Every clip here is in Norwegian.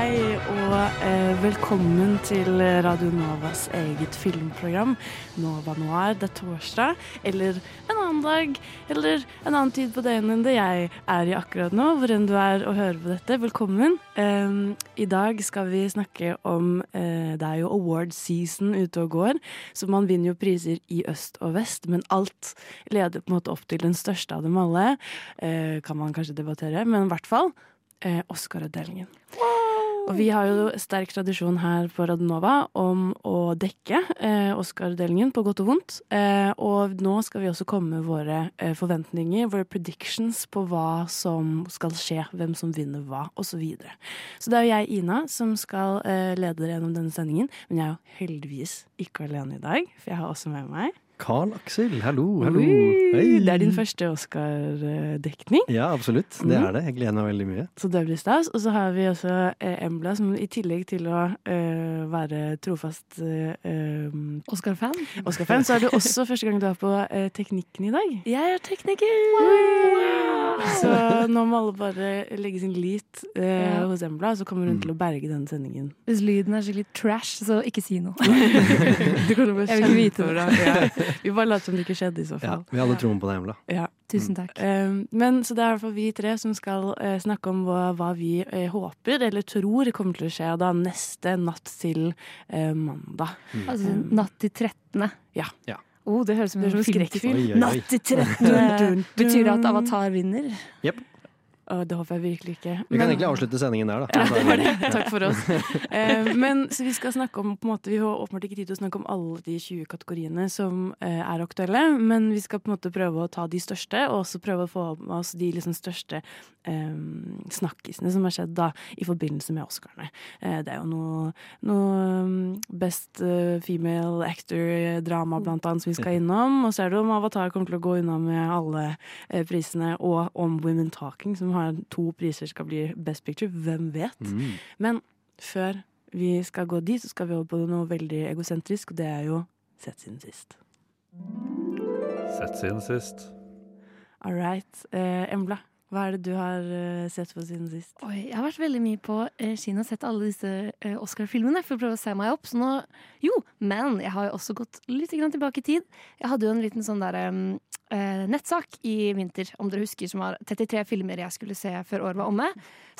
hei, og eh, velkommen til Radio Novas eget filmprogram Nova Noir. Det er torsdag, eller en annen dag, eller en annen tid på døgnet enn det jeg er i akkurat nå. Hvor enn du er og hører på dette, velkommen. Eh, I dag skal vi snakke om eh, Det er jo award season ute og går, så man vinner jo priser i øst og vest, men alt leder på en måte opp til den største av dem alle. Eh, kan man kanskje debattere, men i hvert fall eh, Oscar-utdelingen. Og vi har jo sterk tradisjon her på Radionova om å dekke eh, Oscar-delingen på godt og vondt. Eh, og nå skal vi også komme med våre eh, forventninger, våre predictions på hva som skal skje, hvem som vinner hva, osv. Så, videre. så det er jo jeg, Ina, som skal eh, lede dere gjennom denne sendingen. Men jeg er jo heldigvis ikke alene i dag, for jeg har også med meg Carl Aksel, hallo, hallo. Hei. Det er din første Oscar-dekning. Ja, absolutt. Det Mm. er det. Jeg gleder meg veldig mye. Så det blir stas. Og så har vi også eh, Embla, som i tillegg til å uh, være trofast um, Oscar-fan. Oscar-fan, så er det også første gang du er på uh, Teknikken i dag. Jeg er tekniker! Så nå må alle bare legge sin lit eh, Ja. hos Embla, så kommer hun til å berge denne sendingen. Hvis lyden er skikkelig trash, så ikke si noe. Du kommer til å bli Jeg vil ikke vite det. kjempebra. Ja. Vi bare later som det ikke skjedde i så fall. Ja, vi hadde troen på deg, Emla. Ja. Tusen takk. Mm. Men så det er i hvert fall vi tre som skal eh, snakke om hva, hva vi eh, håper eller tror kommer til å skje da neste natt til uh, mandag. Altså, natt til 13. Ja. Ja. Oh, det høres ut som en skrekkfilm. Natt til 13. Dun, dun, Betyr det at Avatar vinner? Å, det håper jeg virkelig ikke. Vi kan Men- egentlig avslutte sendingen der, da. Ja, det var det. Takk for oss. Eh, men så vi skal snakke om på en måte, Vi har åpenbart ikke tid til å snakke om alle de 20 kategoriene som eh, er aktuelle, men vi skal på en måte prøve å ta de største, og også prøve å få med oss de liksom største eh, snakkisene som har skjedd da i forbindelse med Oscarene. Eh, det er jo noe, noe um, Best eh, Female Actor-drama blant annet som vi skal innom, og så er det om Avatar kommer til å gå unna med alle eh, prisene, og om Women Talking, som har to priser skal bli Best Picture. Hvem vet? Mm. Men før vi skal gå dit, så skal vi over på noe veldig egosentrisk, og det er jo Sett siden sist. Sett siden sist. All right. Eh, Embla, hva er det du har eh, sett på siden sist? Oi, jeg har vært veldig mye på eh, kino og sett alle disse eh, Oscar-filmene for å prøve å se meg opp. Så nå, jo, men jeg har jo også gått litt grann tilbake i tid. Jeg hadde jo en liten sånn der, eh, nettsak i vinter, om dere husker, som var 33 filmer jeg skulle se før året var omme.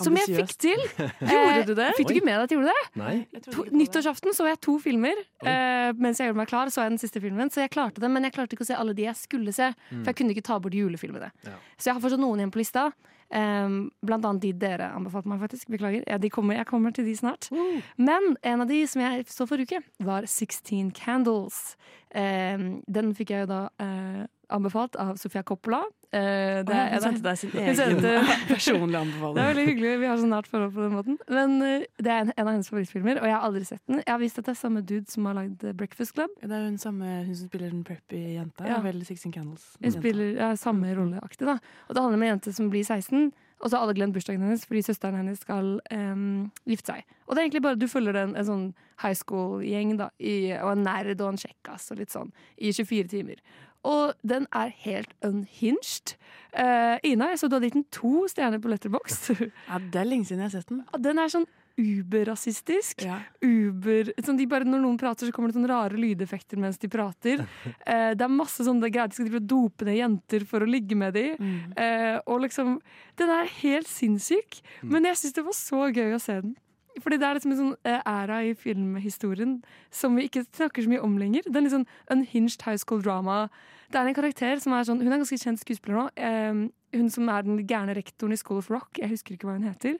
Som jeg fikk til. Gjorde du det? Fikk du ikke med deg at jeg gjorde det? Nei? To, nyttårsaften så jeg to filmer. Eh, mens jeg gjorde meg klar, så jeg den siste filmen. Så jeg klarte det, men jeg klarte ikke å se alle de jeg skulle se. For jeg kunne ikke ta bort julefilmene. Ja. Så jeg har fortsatt noen igjen på lista sa, Eh, blant annet de dere anbefalte meg, faktisk. Beklager. Ja, de kommer, jeg kommer til de snart. Men en av de som jeg så forrige uke, var 16 Candles. Um, den fikk jeg jo da uh, anbefalt av Sofia Coppola. Uh, det oh, ja, Hun sendte deg sin egen personlige anbefaling. det er veldig hyggelig. Vi har så nært forhold på den måten. Men uh, det er en, en av hennes favorittfilmer, og jeg har aldri sett den. Jeg har visst at det er samme dude som har lagd Breakfast Club. Det er hun, samme, hun som spiller den preppy jenta. Ja. Ja. Vel 16 Candles. Hun jenta. spiller ja, samme rolleaktig, da. Og det handler om en jente som blir 16, og så har alle glemt bursdagen hennes fordi søsteren hennes skal um, gifte seg. Og det er egentlig bare du følger en, en sånn high school-gjeng, da, i, og en nerd og en kjekkas og litt sånn, i 24 timer. Og den er helt unhinged. Uh, Ina, jeg så du hadde gitt den to stjerner på Letterbox. Ja, det er lenge siden jeg har sett den. den er sånn uberrasistisk. Ja. Uber sånn de bare, Når noen prater, så kommer det sånne rare lydeffekter mens de prater. Eh, det er masse sånne greier. De skal drive og dope ned jenter for å ligge med dem. Mm. Eh, og liksom Den er helt sinnssyk. Men jeg syns det var så gøy å se den. Fordi det er liksom en sånn eh, æra i filmhistorien som vi ikke snakker så mye om lenger. Det er litt sånn unhinged high school drama. Det er en karakter som er sånn Hun er en ganske kjent skuespiller nå. Eh, hun som er den gærne rektoren i School of Rock. Jeg husker ikke hva hun heter.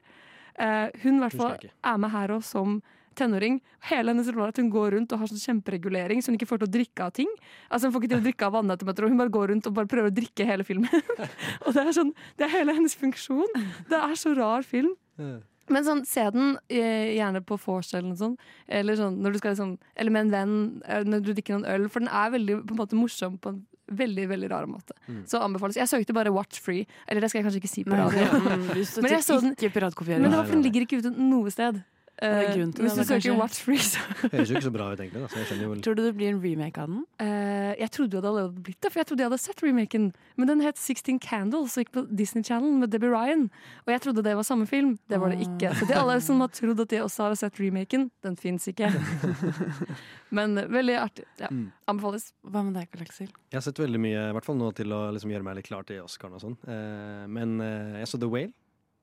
Eh, hun i hvert fall er med her òg som tenåring. Hele hennes rolle er at hun går rundt og har sånn kjemperegulering, så hun ikke får til å drikke av ting. Altså Hun får ikke til å drikke av vannautomater, hun bare går rundt og bare prøver å drikke hele filmen. og det er sånn, det er hele hennes funksjon. Det er så rar film. Men sånn, se den eh, gjerne på vors eller noe sånt. Eller, sånn, når du skal, liksom, eller med en venn eh, når du drikker noen øl. For den er veldig på en måte, morsom på en veldig veldig rar måte. Mm. Så anbefales. Jeg søkte bare Watch Free. Eller det skal jeg kanskje ikke si på radio. men, støtter Men piratkopiering. Men det var for den ligger ikke ute noe sted. Det Eh, grunn til hvis du søker kanskje. Watch Free, så Høres jo ikke så bra ut, egentlig. Da, Tror du det blir en remake av den? Uh, Jeg trodde jo det hadde blitt det, for jeg trodde jeg hadde sett remaken. Men den het 16 Candles og gikk på Disney Channel med Debbie Ryan. Og jeg trodde det var samme film. Det var det ikke. Så til alle som har trodd at de også har sett remaken, den fins ikke. Men eh, veldig artig. Ja, Mm. Anbefales. Hva med deg, Aksel? Jeg har sett veldig mye, i hvert fall nå til å liksom gjøre meg litt klar til Oscaren og sånn. Uh, men jeg så The Whale,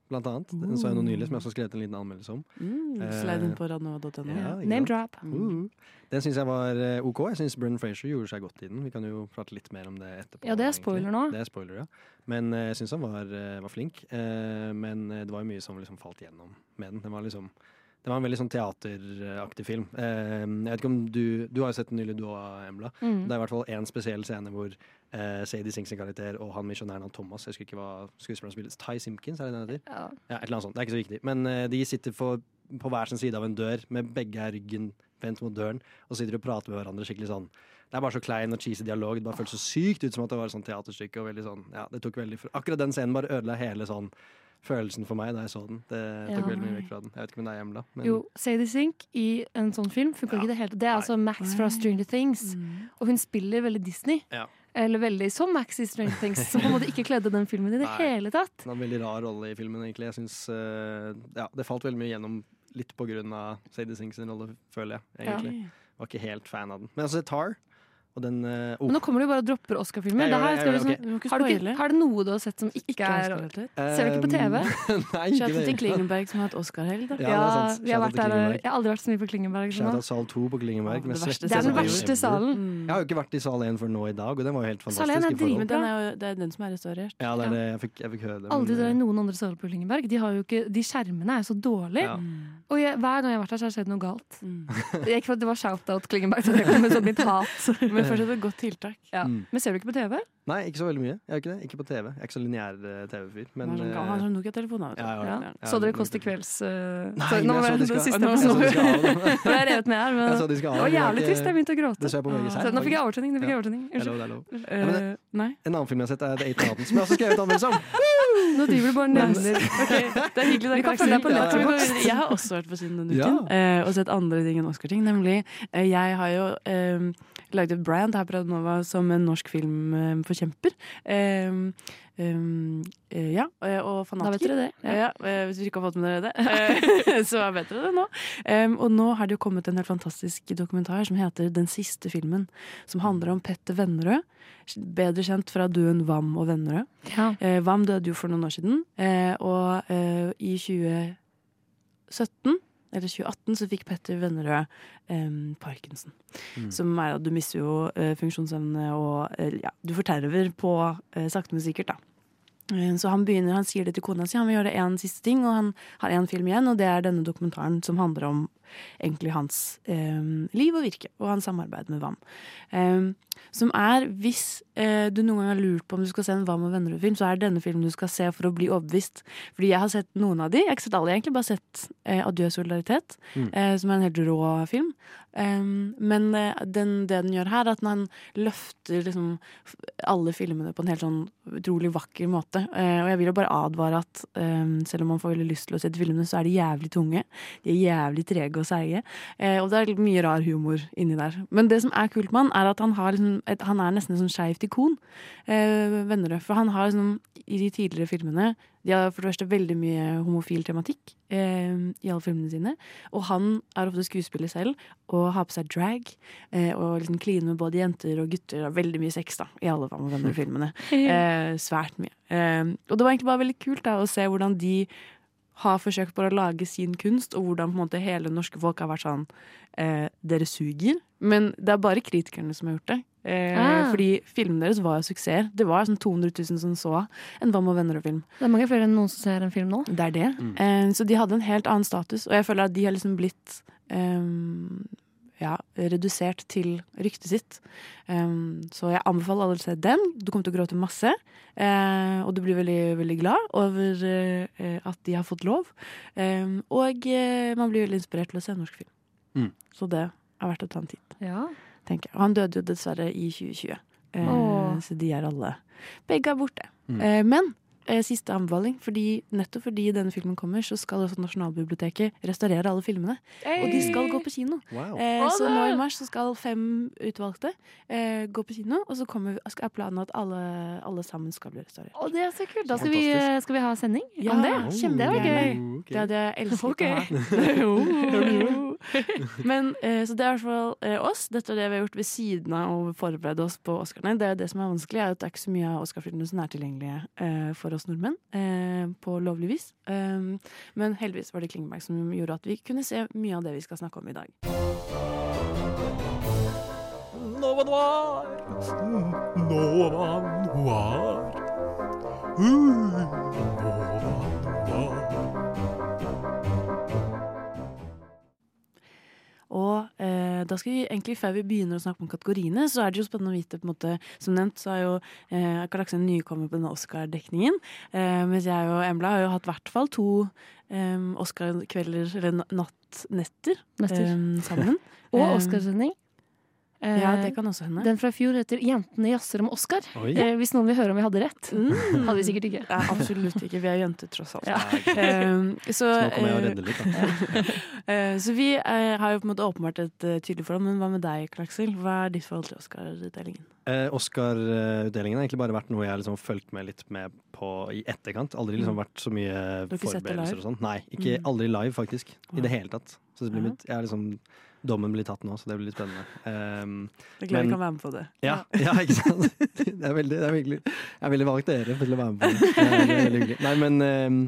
blant annet. Den så jeg nå nylig, som jeg også skrevet en liten anmeldelse om. Mm, Eh, Slide inn på radnova.no. Ja, Name drop. Uh, Den syns jeg var eh, OK. Jeg syns Brennan Frazier gjorde seg godt i den. Vi kan jo prate litt mer om det etterpå. Ja, det er egentlig. spoiler nå. Det er spoiler, ja. Men eh, jeg syns han var, var flink. Men det var mye som liksom falt gjennom med den. Den var liksom det var en veldig sånn teateraktig film. Eh, jeg vet ikke om Du du har jo sett den nylig, du òg, Embla. Mm. Det er i hvert fall én spesiell scene hvor eh, Sadie Sings sin karakter og han misjonæren han Thomas Jeg husker ikke hva skuespilleren spiller. Ty Simpkins, er det den heter? Ja. Ja, et eller annet sånt. Det er ikke så viktig. Men eh, de sitter for, på hver sin side av en dør, med begge ryggen vendt mot døren, og sitter og prater med hverandre skikkelig sånn. Det er bare så klein og cheesy dialog. Det bare føles så sykt ut som at det var et sånt teaterstykke. Og veldig sånn, ja, det tok veldig Akkurat den scenen bare ødela hele sånn følelsen for meg da jeg så den. Det tok Ja. veldig mye vekk fra den. Jeg vet ikke om det er hjemme, da. Men Jo, Sadie Sink i en sånn film funka Ja. ikke det hele. Det er altså Max fra Stranger Things. Mm. Og hun spiller veldig Disney. Ja. Eller veldig som Max i Stranger Things, som på en måte ikke kledde den filmen i det Nei. hele tatt. Det har en veldig rar rolle i filmen, egentlig. Jeg synes, eh, ja, Det falt veldig mye gjennom litt på grunn av Sadie Sinks sin rolle, føler jeg. egentlig. Var ikke helt fan av den. Men altså, Tar den uh, oh, Men nå kommer du bare og dropper Oscar-filmer. Du liksom- Du må Har, du har det noe du har sett som ikke Ikke er Oscar-relatert. Ser du ikke på TV? Nei, ikke til det. Klingenberg som har hatt Oscar-helg, Ja, Ja, jeg har aldri vært så mye på Klingenberg sal 2 på Klingenberg. Ja, det verste Det er den verste salen. Mm. Jeg har jo ikke vært i sal 1 før nå i dag, og den var jo helt Sal 1 er er jo, det er den som er restaurert. Ja, det er det. Jeg fikk, jeg fikk høre det. Aldri dra i eh, noen andre saler på Klingenberg. De, har jo ikke, de skjermene er jo så dårlige. Ja. Og jeg, hver gang jeg har vært der, så har det skjedd noe galt. Mm. Ikke for at det var shout-out Klingenberg, så det kom med sånt hat. Men fortsatt et godt tiltak. Ja. Mm. Men ser du ikke på TV? Nei, ikke så veldig mye. Jeg er ikke det. Ikke på TV. Jeg er ikke så lineær eh, TV-fyr. Men Han har sånn- eh, telefonen har sånn du. ja, ja, Ja. ja. Så dere Kåss til kvelds uh, Nei, så- nå jeg var det den siste jeg episoden. Nå har jeg revet med her. Jeg så Men de skal det var det. Jeg har jævlig trist. Jeg begynte å gråte. Det så jeg på VG selv. nå fikk jeg overtenning. Nå fikk jeg overtenning. Er Unnskyld. Eh. En annen film jeg har sett, er The Eight Mountains, som jeg også har skrevet anmeldelse om. Nå driver du bare og nevner det er hyggelig. Vi kan følge deg på Ja. Letterboxd. Jeg har også vært på siden denne uken eh, og sett andre ting enn Oscar-ting. Nemlig, eh, jeg har jo eh, laget et brand her på Radnova som en norsk filmforkjemper. Um, um, eh, ja, og fanatiker. Da vet dere det. Ja. Ja, eh, hvis dere ikke har fått med dere det, eh, så vet dere det nå. Um, og nå har det jo kommet en helt fantastisk dokumentar som heter Den siste filmen. Som handler om Petter Vennerød. Bedre kjent fra duen Vam og Vennerød. Ja. Eh, Vam døde jo for noen år siden, eh, og eh, i 2017 eller 2018 så fikk Petter Vennerød eh, parkinson. Mm. Som er at du mister jo eh, funksjonsevne og eh, ja, du forterver på eh, sakte, men sikkert, da. Eh, Så han begynner, han sier det til kona si, han vil gjøre én siste ting, og han har én film igjen, og det er denne dokumentaren som handler om egentlig hans liv og virke, og hans samarbeid med Vam. Som er, hvis eh, du noen gang har lurt på om du skal se en Hva og venner-film, så er det denne filmen du skal se for å bli overbevist. Fordi jeg har sett noen av de, jeg har ikke sett alle, jeg har egentlig bare sett eh, Adjø solidaritet, Mm. eh, som er en helt rå film. Um, men eh, den, det den gjør her, er at den løfter liksom alle filmene på en helt sånn utrolig vakker måte. Eh, og jeg vil jo bare advare at eh, selv om man får veldig lyst til å se de filmene, så er de jævlig tunge. De er jævlig trege og seige. Eh, og det er mye rar humor inni der. Men det som er kult med han, er at han, har liksom et, han er nesten et sånn skeivt ikon. Eh, Vennerød. For han har sånn, i de tidligere filmene De har for det første veldig mye homofil tematikk eh, i alle filmene sine. Og han er ofte skuespiller selv og har på seg drag. Eh, og liksom kline med både jenter og gutter. Og veldig mye sex da, i alle Vennerød-filmene. Eh, svært mye. Eh, og det var egentlig bare veldig kult da, å se hvordan de har forsøkt bare å lage sin kunst, og hvordan på en måte hele det norske folk har vært sånn eh, Dere suger. Men det er bare kritikerne som har gjort det. Eh, Ah. Fordi filmene deres var jo suksess. Det var sånn 200 000 som så en Vam og venner og film. Det er mange flere enn noen som ser en film nå. Det er det. Mm. Eh, så de hadde en helt annen status, og jeg føler at de har liksom blitt eh, ja, redusert til ryktet sitt. Um, så jeg anbefaler alle å se den. Du kommer til å gråte masse. Uh, og du blir veldig, veldig glad over uh, at de har fått lov. Um, og uh, man blir veldig inspirert til å se en norsk film. Mm. Så det er verdt å ta en titt, Ja. tenker. Og han døde jo dessverre i 2020. Eh, så de er alle Begge er borte. Mm. Eh, men eh, siste anbefaling, fordi, nettopp fordi denne filmen kommer, så skal også Nasjonalbiblioteket restaurere alle filmene. Og de skal gå på kino. Wow. Eh, så nå i mars så skal fem utvalgte eh, gå på kino, og så kommer, er planen at alle, alle sammen skal bli restaurert. Å, det er så kult. Da skal vi, skal vi ha sending Ja, om det. kjempe- det var gøy. Oh, ok. Det hadde jeg elsket okay. å ha. Men, eh, så det er i hvert fall eh, oss. Dette er det vi har gjort ved siden av å forberede oss på Oscarene. Det er det som er vanskelig, er at det er ikke så mye av Oscar-filmene som er tilgjengelige eh, for oss nordmenn eh, på lovlig vis. Um, men heldigvis var det Klingberg som gjorde at vi kunne se mye av det vi skal snakke om i dag. Nova Noir. Nova Noir. Uh, Nova Og eh, da skal vi egentlig, før vi begynner å snakke om kategoriene, så er det jo spennende å vite på en måte, Som nevnt så er jo eh, Karl Aksel nykommer på denne Oscar-dekningen. Eh, mens jeg og Embla har jo hatt i hvert fall to eh, Oscar-kvelder, eller natt, netter, Netter. eh, sammen. Og Eh, Oscarsending. Eh, Ja, det kan også hende. Den fra i fjor heter 'Jentene jazzer om Oscar'. Eh, hvis noen vil høre om vi hadde rett. Mm. Hadde vi sikkert ikke. Ja, absolutt ikke. Vi er jenter, tross alt. Ja. Eh, så, Så nå kommer jeg å redder redde litt, da. eh, så vi eh, har jo på en måte åpenbart et eh, tydelig forhold, men hva med deg, Klaksel? Hva er ditt forhold til Oscar-utdelingen? Eh, Oscar-utdelingen har egentlig bare vært noe jeg har liksom fulgt med litt med på i etterkant. Aldri liksom Mm. vært så mye forberedelser og sånn. Nei, ikke Mm. aldri live, faktisk. I det hele tatt. Så det blir mitt, jeg er liksom, dommen blir tatt nå, så det blir litt spennende. Um, Jeg er glad vi kan være med på det. ja, ja, ikke sant? Det er veldig, det er virkelig, Jeg veldig valgt dere til å være med på det. Det er, er veldig hyggelig. Nei, men um,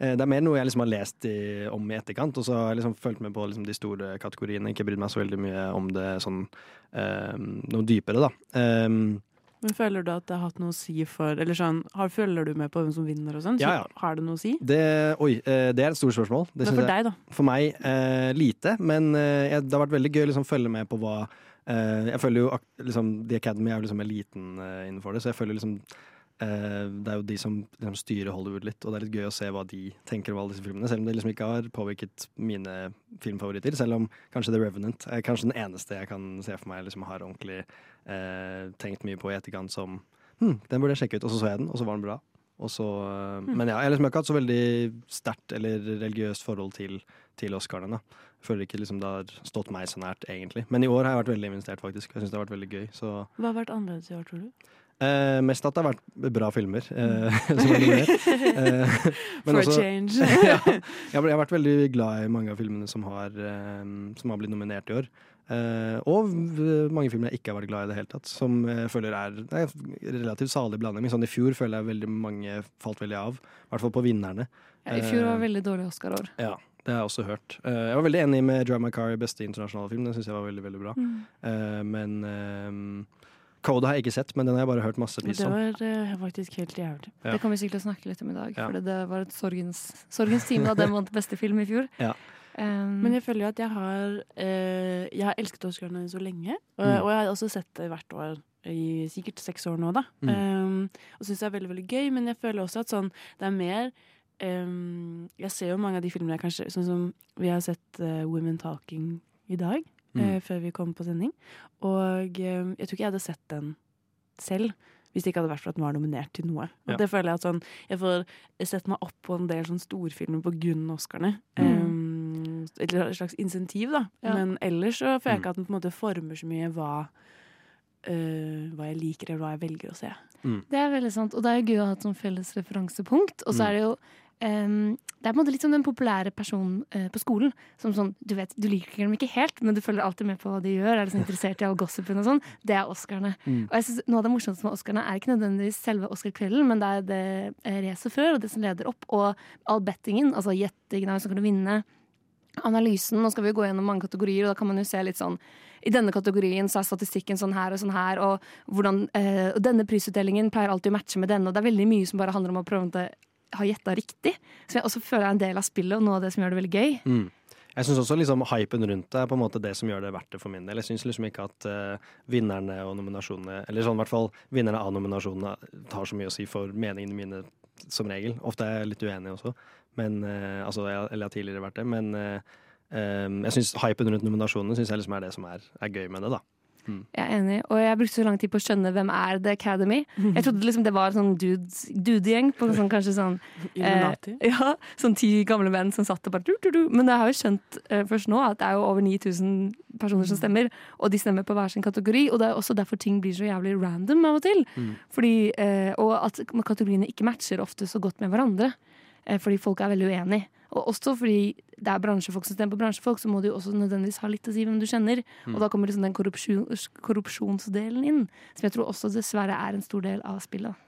det er mer noe jeg liksom har lest i, om i etterkant, og så har jeg liksom fulgt med på liksom de store kategoriene. Ikke brydd meg så veldig mye om det sånn um, noe dypere, da. Um, Men føler du at det har hatt noe å si for Eller sånn, har, følger du med på hvem som vinner og sånn? Så Ja, ja. har det noe å si? Det, oi, eh, det er et stort spørsmål. Det Men synes for jeg- deg, da? For meg eh, lite, men eh, det har vært veldig gøy å liksom, følge med på hva eh, Jeg føler jo liksom, The Academy er jo liksom eliten eh, innenfor det, så jeg føler liksom eh, Det er jo de som liksom, styrer Hollywood litt, og det er litt gøy å se hva de tenker om alle disse filmene. Selv om det liksom ikke har påvirket mine filmfavoritter. Selv om kanskje The Revenant er kanskje den eneste jeg kan se for meg liksom, har ordentlig eh, tenkt mye på i etterkant som hm, den burde jeg sjekke ut. Og så så jeg den, og så var den bra. Og så, eh, Men ja, jeg har liksom ikke hatt så veldig sterkt eller religiøst forhold til, til Oscarene. da. Jeg føler ikke liksom det har stått meg så nært, egentlig. Men i år har jeg vært veldig investert, faktisk. Jeg synes det har vært veldig gøy. Så Hva har vært annerledes i år, tror du? eh, mest at det har vært bra filmer eh, som er. Eh, men For også- a change. ja, jeg har jeg har vært veldig glad i mange av filmene som har, eh, som har blitt nominert i år. Eh, og mange filmer jeg ikke har vært glad i i det hele tatt. Som jeg føler er, det er relativt salig blanding. Men sånn I fjor føler jeg veldig mange falt veldig av. I hvert fall på vinnerne. Ja, I fjor var det veldig dårlig Oscar-år. Ja, det har jeg også hørt. Eh, jeg var veldig enig med Drive My Car i beste internasjonale film. Den syns jeg var veldig veldig bra. Mm. Eh, men eh, Coda har jeg ikke sett, men den har jeg bare hørt masse Det om. var uh, faktisk helt jævlig. Ja. Det kommer vi sikkert snakke litt om i dag. Ja. For det var et sorgens, sorgens time da den vant beste film i fjor. Ja. Um, Men jeg føler jo at jeg har eh, Jeg har elsket Oscarene så lenge. Og, Mm. og jeg har også sett det hvert år i sikkert seks år nå, da. Mm. Um, og syns det er veldig, veldig gøy, men jeg føler også at sånn Det er mer um, Jeg ser jo mange av de filmene jeg kanskje Sånn som vi har sett uh, Women Talking i dag, Mm. uh, før vi kom på sending. Og um, jeg tror ikke jeg hadde sett den selv. Hvis det ikke hadde vært for at den var nominert til noe. Og Ja. det føler Jeg at sånn Jeg får sett meg opp på en del sånn storfilmer på grunn av Oscarene. Mm. Um, et slags insentiv, da. Ja. Men ellers så føler jeg Mm. ikke at den på en måte former så mye hva øh, hva jeg liker, eller hva jeg velger å se. Det er veldig sant, og det er jo gøy å ha et sånn felles referansepunkt. Og så Mm. er det jo Um, Det er på en måte litt som den populære personen uh, på skolen. Som sånn, Du vet, du liker dem ikke helt, men du følger alltid med på hva de gjør. Er liksom interessert i all gossipen og sånn. Det er Oscarene. Mm. Og jeg synes Noe av det morsomste med Oscarene er ikke nødvendigvis selve Oscar-kvelden, men det er det eh, racet før, og det som leder opp, og all bettingen. Altså gjettingen av hvem som kan vinne. Analysen. Nå skal vi gå gjennom mange kategorier, og da kan man jo se litt sånn i denne kategorien så er statistikken sånn her og sånn her, og, hvordan, eh, og denne prisutdelingen pleier alltid å matche med denne, og det er veldig mye som bare handler om å prøve å ha gjetta riktig. Så jeg også føler er en del av spillet, og noe av det som gjør det veldig gøy. Mm. Jeg syns også liksom hypen rundt det er på en måte det som gjør det verdt det for min del. Jeg syns liksom ikke at uh, vinnerne og nominasjonene, eller sånn i hvert fall vinnerne av nominasjonene, tar så mye å si for meningene mine som regel. Ofte er jeg litt uenig også, men, eh, altså, jeg, eller jeg har tidligere vært det. Men eh, eh, jeg synes hypen rundt nominasjonene synes jeg liksom er det som er, er gøy med det, da. Jeg er enig, og jeg brukte så lang tid på å skjønne hvem er The Academy. Jeg trodde liksom det var en sånn dudegjeng på sånn, kanskje sånn Eh, ja, sånn ti gamle menn som satt og bare du, du, du. Men jeg har jo skjønt eh, først nå at det er jo over 9000 personer som stemmer, og de stemmer på hver sin kategori. Og det er også derfor ting blir så jævlig random av og til. Fordi, eh, og at kategoriene ikke matcher ofte så godt med hverandre. Eh, fordi folk er veldig uenige. Og også fordi det er bransjefolk som stemmer på bransjefolk, så må du jo også nødvendigvis ha litt å si hvem du kjenner. Og da kommer liksom den korrupsjon, korrupsjonsdelen inn, som jeg tror også dessverre er en stor del av spillet.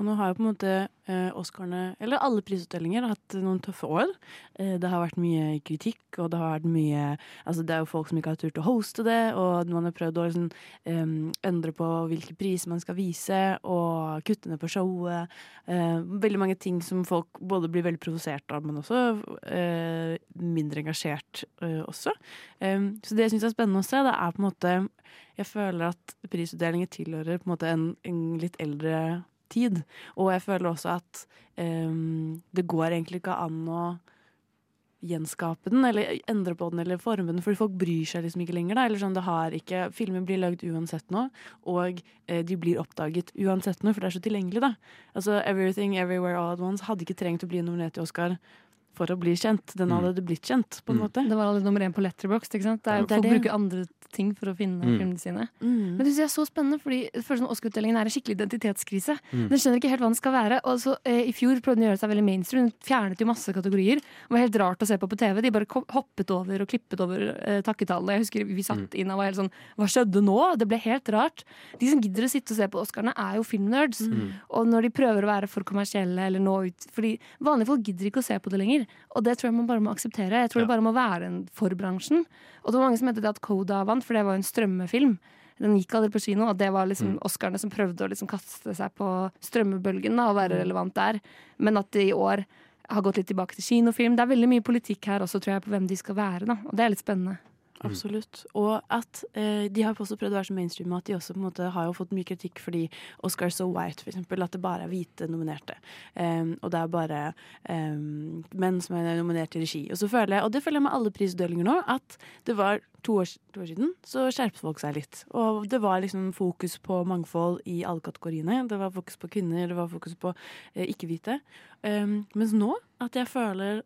Og nå har jo på en måte eh, Oscarene, eller alle prisutdelinger, hatt noen tøffe år. Eh, det har vært mye kritikk, og det har vært mye Altså, det er jo folk som ikke har turt å hoste det, og man har prøvd å liksom eh, endre på hvilke priser man skal vise, og kutte ned på showet. Eh, veldig mange ting som folk både blir veldig provosert av, men også eh, mindre engasjert eh, også. Så det jeg syns er spennende å se, det er på en måte Jeg føler at prisutdelinger tilhører på en måte en, en litt eldre tid. Og jeg føler også at um, det går egentlig ikke an å gjenskape den, eller endre på den, eller forme den, fordi folk bryr seg liksom ikke lenger. Da. Eller sånn, det har ikke, Filmer blir lagd uansett nå, og eh, de blir oppdaget uansett nå, for det er så tilgjengelig. da. Altså, Everything Everywhere All At Once hadde ikke trengt å bli nominert til Oscar for å bli kjent. Den hadde blitt kjent, på en måte. Det var aldri nummer én på Letterboxd. ikke sant? Det er, Det er folk det. bruker andre ting for å finne Mm. filmene sine. Mm. Men det synes jeg er så spennende, fordi det føles som Oscar-utdelingen er en skikkelig identitetskrise. Mm. Den skjønner ikke helt hva den skal være. Og så eh, I fjor prøvde den å gjøre seg veldig mainstream. Den fjernet jo masse kategorier. Det var helt rart å se på på TV. De bare hoppet over og klippet over eh, takketallene. Jeg husker vi satt inn og var helt sånn Hva skjedde nå? Det ble helt rart. De som gidder å sitte og se på Oscarene, er jo filmnerds. Og når de prøver å være for kommersielle eller nå ut Fordi vanlige folk gidder ikke å se på det lenger. Og det tror jeg man bare må akseptere. Jeg tror det bare må være en for bransjen. Og det var mange som mente det at Coda vant, for det var jo en strømmefilm. Den gikk aldri på kino, og det var liksom Oscarene som prøvde å liksom kaste seg på strømmebølgen da, og være relevant der. Men at det i år har gått litt tilbake til kinofilm. Det er veldig mye politikk her også, tror jeg, på hvem de skal være. da, Og det er litt spennende. Absolutt. Og at eh, de har også prøvd å være så mainstream at de også på en måte har jo fått mye kritikk fordi Oscar So White, for eksempel, at det bare er hvite nominerte. Um, og det er bare um, menn som er nominert til regi. Og så føler jeg, og det føler jeg med alle prisutdelinger nå, at det var to år, to år siden så skjerpet folk seg litt. Og det var liksom fokus på mangfold i alle kategoriene. Det var fokus på kvinner, det var fokus på eh, ikke-hvite. Um, mens nå at jeg føler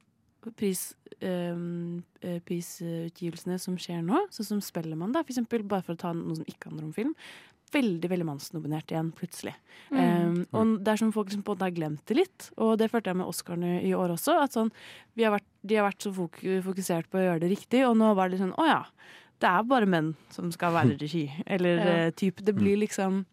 pris, ehm, prisutgivelsene som skjer nå, sånn som Spellemann, da, for eksempel, bare for å ta noe som ikke handler om film, veldig veldig mannsnominert igjen, plutselig. Ehm, og det er som folk som på en måte har glemt det litt, og det følte jeg med Oscarene i år også. at sånn, vi har vært, De har vært så fok fokusert på å gjøre det riktig, og nå var det sånn Å ja, det er bare menn som skal være regi. Eller Ja. eh, type Det blir liksom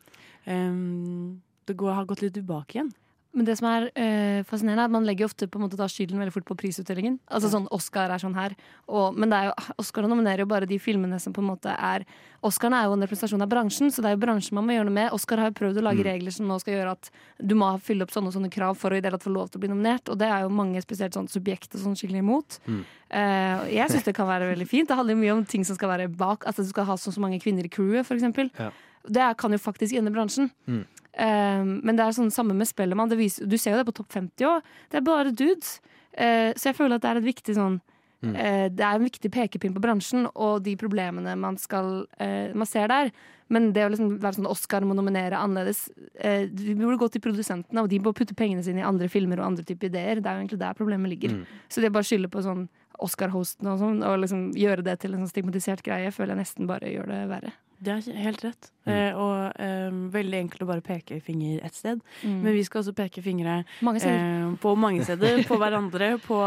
um, Det går, har gått litt tilbake igjen. Men det som er øh, fascinerende, er at man legger ofte på en måte da skylden veldig fort på prisutdelingen. Altså Ja. sånn Oscar er sånn her. Og, men det er jo, Oscar nominerer jo bare de filmene som på en måte er Oscaren er jo en representasjon av bransjen, så det er jo bransjen man må gjøre noe med. Oscar har jo prøvd å lage regler som nå skal gjøre at du må fylle opp sånne og sånne krav for å i det hele tatt få lov til å bli nominert, og det er jo mange spesielt sånn subjekter sånn skikkelig imot. Mm. Uh, jeg syns det kan være veldig fint. Det handler jo mye om ting som skal være bak. Altså du skal ha så så mange kvinner i crewet, f.eks. Ja. Det er- kan jo faktisk endre bransjen. Eh, men det er sånn samme med Spellemann. Du ser jo det på topp 50 òg. Det er bare dudes. Uh, så jeg føler at det er et viktig sånn Mm. Det er en viktig pekepinn på bransjen og de problemene man skal eh, Man ser der. Men det å liksom være sånn Oscar må nominere annerledes eh, Vi burde gå til produsentene, og de må putte pengene sine i andre filmer og andre typer ideer. Det er jo egentlig der problemet ligger. Så det å bare skylde på sånn Oscar-hosten og sånn, og liksom gjøre det til en sånn stigmatisert greie, føler jeg nesten bare gjør det verre. Det er helt rett. Eh, og eh, veldig enkelt å bare peke finger ett sted. Men vi skal også peke fingre Mange eh, på mange steder. På hverandre, på,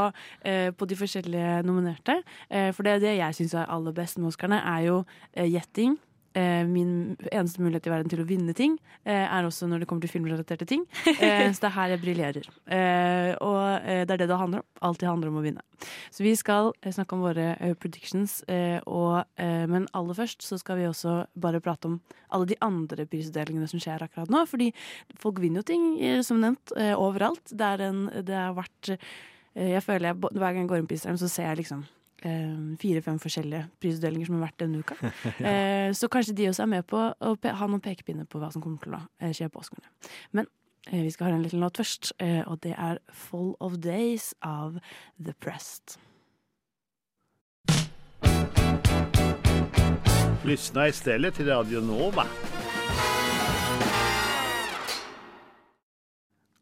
eh, på de forskjellige nominerte. Eh, for det, det jeg syns er aller best med Oscarene, er jo eh, gjetting. Eh, min eneste mulighet i verden til å vinne ting eh, er også når det kommer til filmrelaterte ting. Eh, så det er her jeg briljerer. Eh, og det er det det handler om. Alltid handler om å vinne. Så vi skal snakke om våre predictions, eh, og, eh, men aller først så skal vi også bare prate om alle de andre prisutdelingene som skjer akkurat nå. Fordi folk vinner jo ting, som nevnt, overalt. Det, er en, det har vært Jeg føler jeg, hver gang jeg går inn på Instagram, så ser jeg liksom fire-fem forskjellige prisutdelinger som har vært denne uka. Eh, så kanskje de også er med på å pe ha noen pekepinner på hva som kommer til å eh, skje på Oscarene. Men eh, vi skal høre en liten låt først, eh, og det er 'Full of Days' av The Prest. Lyssna istället till Radio Nova.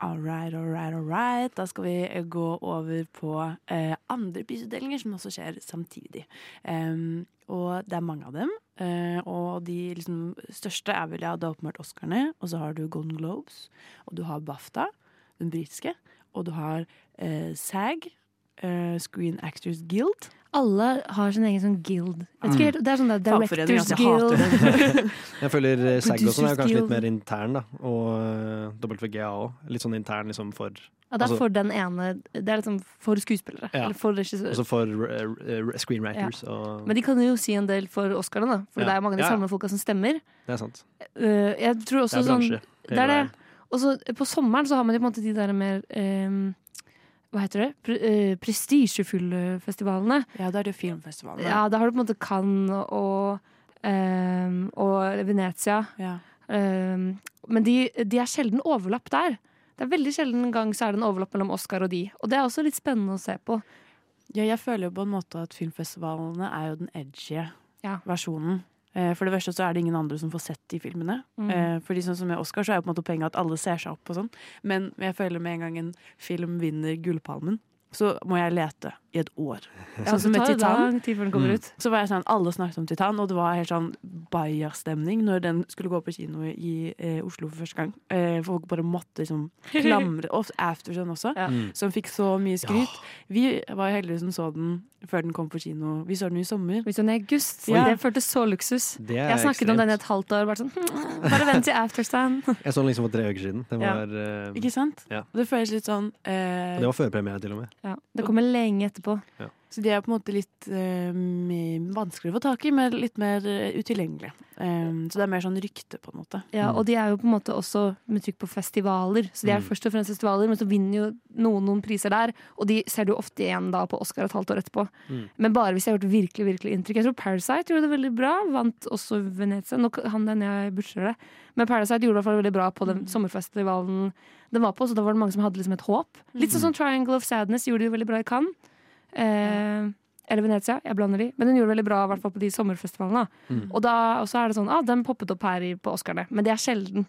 All right, all right, all right. Da skal vi eh, gå over på eh, andre prisutdelinger som også skjer samtidig. Um, og det er mange av dem. Uh, og de liksom, største er vel ja, det er åpenbart Oscarene. Og så har du Golden Globes, og du har BAFTA, den britiske. Og du har eh, SAG, uh, Screen Actors Guild. Alle har sin egen sånn guild. Mm. ikke Det er sånn der Directors altså, Guild. Jeg føler eh, SAG og sånn er kanskje litt mer intern, da. Og eh, WGA òg. Litt sånn intern liksom for Ja, det er altså- for den ene Det er liksom for skuespillere. Ja. Eller for regissører. Også for eh, screenwriters og Men de kan jo si en del for Oscarene, da. For Ja. det er mange av de Ja, ja. samme folka som stemmer. Det er sant. Eh, jeg tror også Det er sånn. Det er det. Og så på sommeren så har man jo på en måte de der mer eh, Hva heter det? Pre eh, prestisjefulle festivalene. Ja, da er det filmfestivalene. Ja, da har du på en måte Cannes og, eh, og Venezia. Ja. Eh, men de, de er sjelden overlapp der. Det er veldig sjelden en gang så er det en overlapp mellom Oscar og de. Og det er også litt spennende å se på. Ja, jeg føler jo på en måte at filmfestivalene er jo den edgy versjonen. Eh, For det verste så er det ingen andre som får sett de filmene. Mm. Eh, Fordi sånn som med Oscar så er jo på en måte poenget at alle ser seg opp og sånn. Men jeg føler med en gang en film vinner Gullpalmen, så må jeg lete i et år. Ja, Sånn som med Titan. tid før den Mm. ut. Så var jeg sånn, Alle snakket om Titan, og det var helt sånn baia-stemning når den skulle gå på kino i eh, Oslo for første gang. Eh, folk bare måtte liksom klamre Og Aftersun også, Mm. som fikk så mye skryt. Vi var heldige som så den før den kom på kino. Vi så den i sommer. Vi så den i august. Ja. Det føltes så luksus. Det er Jeg snakket om den i et halvt år. Bare sånn, "Hm, bare vent til Afterstand. Jeg så den liksom for tre uker siden. Den var eh, Ikke sant? Ja. Det føles litt sånn eh, det var førpremiere, til og med. Ja, det kommer lenge etterpå. Ja. Så de er på en måte litt eh, vanskeligere å få tak i, men litt mer uh, utilgjengelige. Um, så det er mer sånn rykte, på en måte. Ja, og de er jo på en måte også med trykk på festivaler. Så de er Mm. først og fremst festivaler, men så vinner jo noen noen priser der. Og de ser du ofte igjen da på Oscar et halvt år etterpå. Mm. Men bare hvis jeg har gjort virkelig virkelig inntrykk. Jeg tror Parasite gjorde det veldig bra. Vant også Venezia. Nå han den jeg butcher det. Men Parasite gjorde det i hvert fall veldig bra på den sommerfestivalen den var på, så da var det mange som hadde liksom et håp. Litt sånn som Triangle of Sadness gjorde det jo veldig bra i Cannes. Eh, eller Venezia, jeg blander de. Men den gjorde det veldig bra i hvert fall på de sommerfestivalene. Mm. Og da også er det sånn, ah, den poppet opp her i, på Oscarene. Men det er sjelden.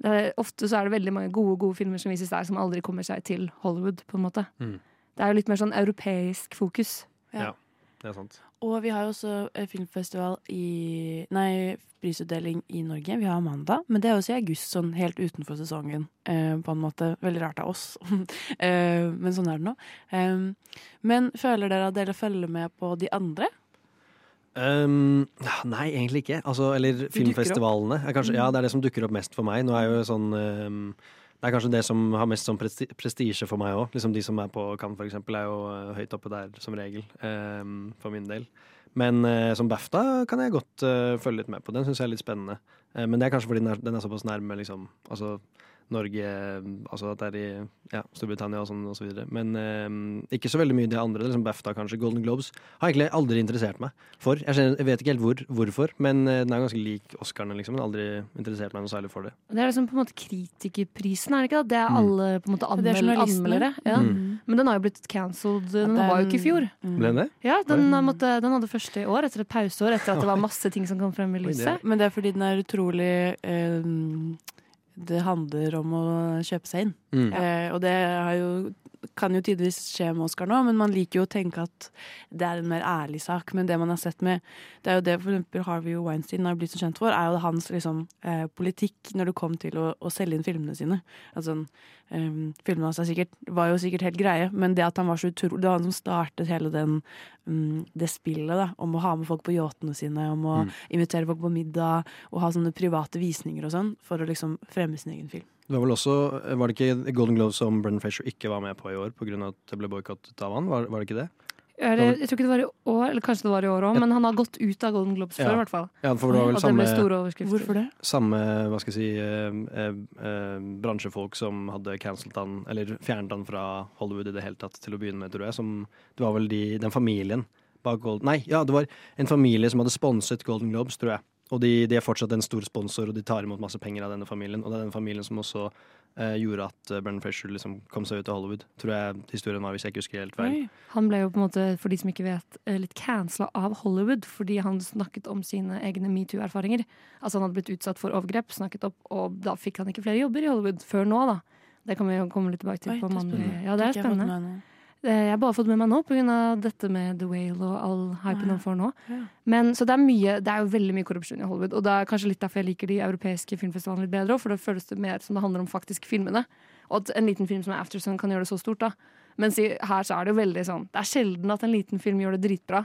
Det er, ofte så er det veldig mange gode gode filmer som vises der, som aldri kommer seg til Hollywood. på en måte. Mm. Det er jo litt mer sånn europeisk fokus. Ja. Det er sant. Og vi har jo også eh, filmfestival i Nei, prisutdeling i Norge. Vi har mandag, men det er også i august, sånn helt utenfor sesongen. Eh, på en måte. Veldig rart av oss, eh, men sånn er det nå. Eh, men føler dere at dere følger med på de andre? Um, nei, egentlig ikke. Altså, eller filmfestivalene. Er kanskje, Mm. ja, det er det som dukker opp mest for meg. Nå er jo sånn um, Det er kanskje det som har mest sånn presti prestisje for meg òg. Liksom de som er på Cannes, eksempel, er jo uh, høyt oppe der som regel. Um, for min del. Men uh, som BAFTA kan jeg godt uh, følge litt med på. Den syns jeg er litt spennende. Uh, men det er kanskje fordi den er, den er såpass nærme liksom Altså Norge Altså at det er i ja, Storbritannia og sånn og så videre. Men eh, ikke så veldig mye det andre. Liksom BAFTA, kanskje. Golden Globes. Har egentlig aldri interessert meg for. Jeg, skjønner, jeg vet ikke helt hvor, hvorfor, men eh, den er ganske lik Oscarene, liksom. Men aldri interessert meg noe særlig for det. Det er liksom på en måte kritikerprisen, er det ikke? da? Det er Mm. alle på en måte Det er anmel anmeldere. Ja. Mm. Men den har jo blitt cancelled. Den den- var jo ikke i fjor. Mm. Ble den det? Ja, den, har måtte, den hadde første i år, etter et pauseår, etter at det var masse ting som kom frem i lyset. Men det er fordi den er utrolig eh, Det handler om å kjøpe seg inn. Mm. Eh, og det har jo, kan jo tidvis skje med Oscar nå, men man liker jo å tenke at det er en mer ærlig sak. Men det man har sett med Det er jo det for eksempel Harvey Weinstein har blitt så kjent for, er jo hans liksom, eh, politikk når det kom til å, å selge inn filmene sine. Altså, um, filmene hans er sikkert, var jo sikkert helt greie, men det at han var så utrolig Det var han som startet hele den, um, det spillet da, om å ha med folk på yachtene sine, om å Mm. invitere folk på middag og ha sånne private visninger og sånn, for å liksom fremme sin egen film. Det var vel også Var det ikke Golden Glove som Brennan Frazier ikke var med på i år pga. at det ble boikottet av han? Var, var det ikke det? Eller, jeg tror ikke det var i år, eller kanskje det var i år òg, men han har gått ut av Golden Globes Ja. før, i hvert fall. Ja, for det var vel Og samme. Hvorfor det? samme hva skal jeg si, eh, eh, eh, bransjefolk som hadde cancelled han, eller fjernet han fra Hollywood i det hele tatt til å begynne med, tror jeg. Som, det var vel de, den familien bak Golden Nei, ja, det var en familie som hadde sponset Golden Globes, tror jeg. Og de, de er fortsatt en stor sponsor, og de tar imot masse penger av denne familien. Og det er den familien som også eh, gjorde at uh, Brennan Fresher liksom kom seg ut av Hollywood, tror jeg historien var, hvis jeg ikke husker helt feil. Han ble jo på en måte, for de som ikke vet, eh, litt cancela av Hollywood fordi han snakket om sine egne metoo-erfaringer. Altså han hadde blitt utsatt for overgrep, snakket opp, og da fikk han ikke flere jobber i Hollywood før nå, da. Det kan vi jo komme litt tilbake til. Oi, på det er spennende. Ja, det er spennende. Eh, Jeg har bare fått med meg nå pga. dette med The Whale og all hypen han får nå. Men, så det er, mye, det er jo veldig mye korrupsjon i Hollywood. Og det er kanskje litt derfor jeg liker de europeiske filmfestivalene litt bedre òg, for da føles det mer som det handler om faktisk filmene. Og at en liten film som er Aftersun kan gjøre det så stort, da. Mens i, her så er det jo veldig sånn Det er sjelden at en liten film gjør det dritbra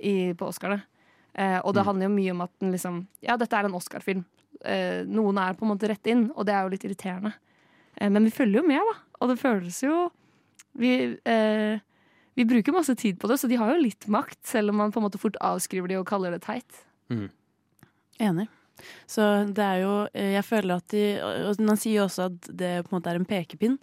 i, på Oscarene. Eh, og det handler jo mye om at den liksom Ja, dette er en Oscar-film. Eh, noen er på en måte rett inn, og det er jo litt irriterende. Eh, men vi følger jo med, da. Og det føles jo vi, eh, vi bruker masse tid på det, så de har jo litt makt, selv om man på en måte fort avskriver de og kaller det teit. Enig. Så det er jo eh, Jeg føler at de Og man sier jo også at det på en måte er en pekepinn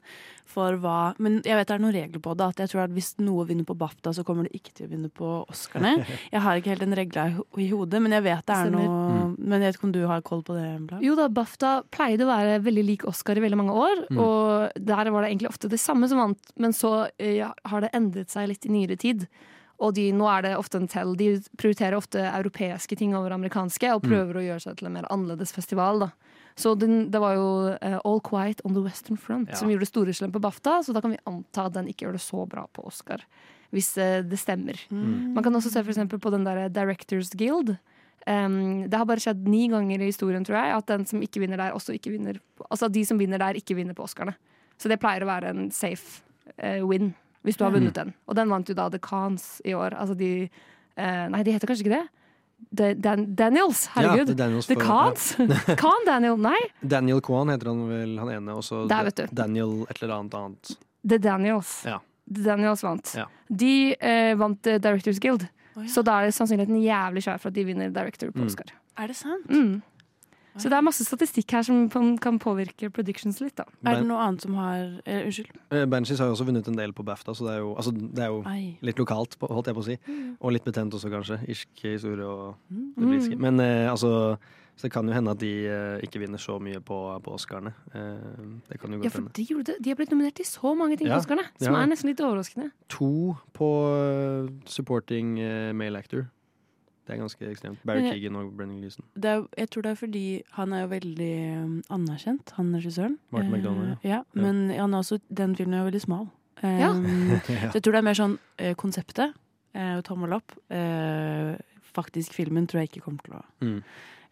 for hva Men jeg vet det er noen regler på det. At jeg tror at hvis noe vinner på BAFTA, så kommer det ikke til å vinne på Oscarene. Jeg har ikke helt den regla i hodet, men jeg vet det er Stemmer. noe Men jeg vet ikke om du har koll på det? Bla? Jo da, BAFTA pleide å være veldig lik Oscar i veldig mange år, Mm. og der var det egentlig ofte det samme som vant, men så eh, ja, har det endret seg litt i nyere tid. Og de, nå er det ofte en tell. De prioriterer ofte europeiske ting over amerikanske, og Mm. prøver å gjøre seg til en mer annerledes festival. da. Så den, det var jo uh, All Quiet on the Western Front Ja. som gjorde store slem på BAFTA, så da kan vi anta at den ikke gjør det så bra på Oscar. Hvis uh, det stemmer. Mm. Man kan også se for eksempel på den der Directors Guild. Um, det har bare skjedd ni ganger i historien, tror jeg, at den som ikke vinner der, også ikke vinner Altså at de som vinner der, ikke vinner på Oscarene. Så det pleier å være en safe uh, win, hvis du har Mm. vunnet den. Og den vant jo da The Cons i år. Altså de Nei, de heter kanskje ikke det? The Dan Daniels, herregud. Ja, The Daniels The Cons? ja. Khan Daniel, nei. Daniel Kwan heter han vel, han ene. Og så. Daniel et eller annet annet. The Daniels. Ja. The Daniels vant. Ja. De eh, vant eh, Directors Guild. Så da er det sannsynligheten jævlig svær for at de vinner Director på Mm. Oscar. Er det sant? Mm. Så det er masse statistikk her som kan påvirke predictions litt, da. Er det noe annet som har eh, Unnskyld. Eh, Banshees har jo også vunnet en del på BAFTA, så det er jo, altså, det er jo litt lokalt, holdt jeg på å si. Mm. Og litt betent også, kanskje. Irsk historie og Mm. det britiske. Mm. Men eh, altså så det kan jo hende at de eh, ikke vinner så mye på, på Oscarene. Eh, det kan jo Ja, for de, gjorde det. de har blitt nominert til så mange ting Ja, på Oscarene, som ja. er nesten litt overraskende. To på eh, supporting eh, male actor. Det er ganske ekstremt. Barry jeg- Keegan og Brenning Leeson. Er, jeg tror det er fordi han er jo veldig um, anerkjent, han regissøren. Martin Eh, McDonagh, ja. Men han er også, den filmen er jo veldig smal. Eh, Ja. Så jeg tror det er mer sånn eh, konseptet, eh, tommel opp. Eh, faktisk filmen tror jeg ikke kommer til å Mm.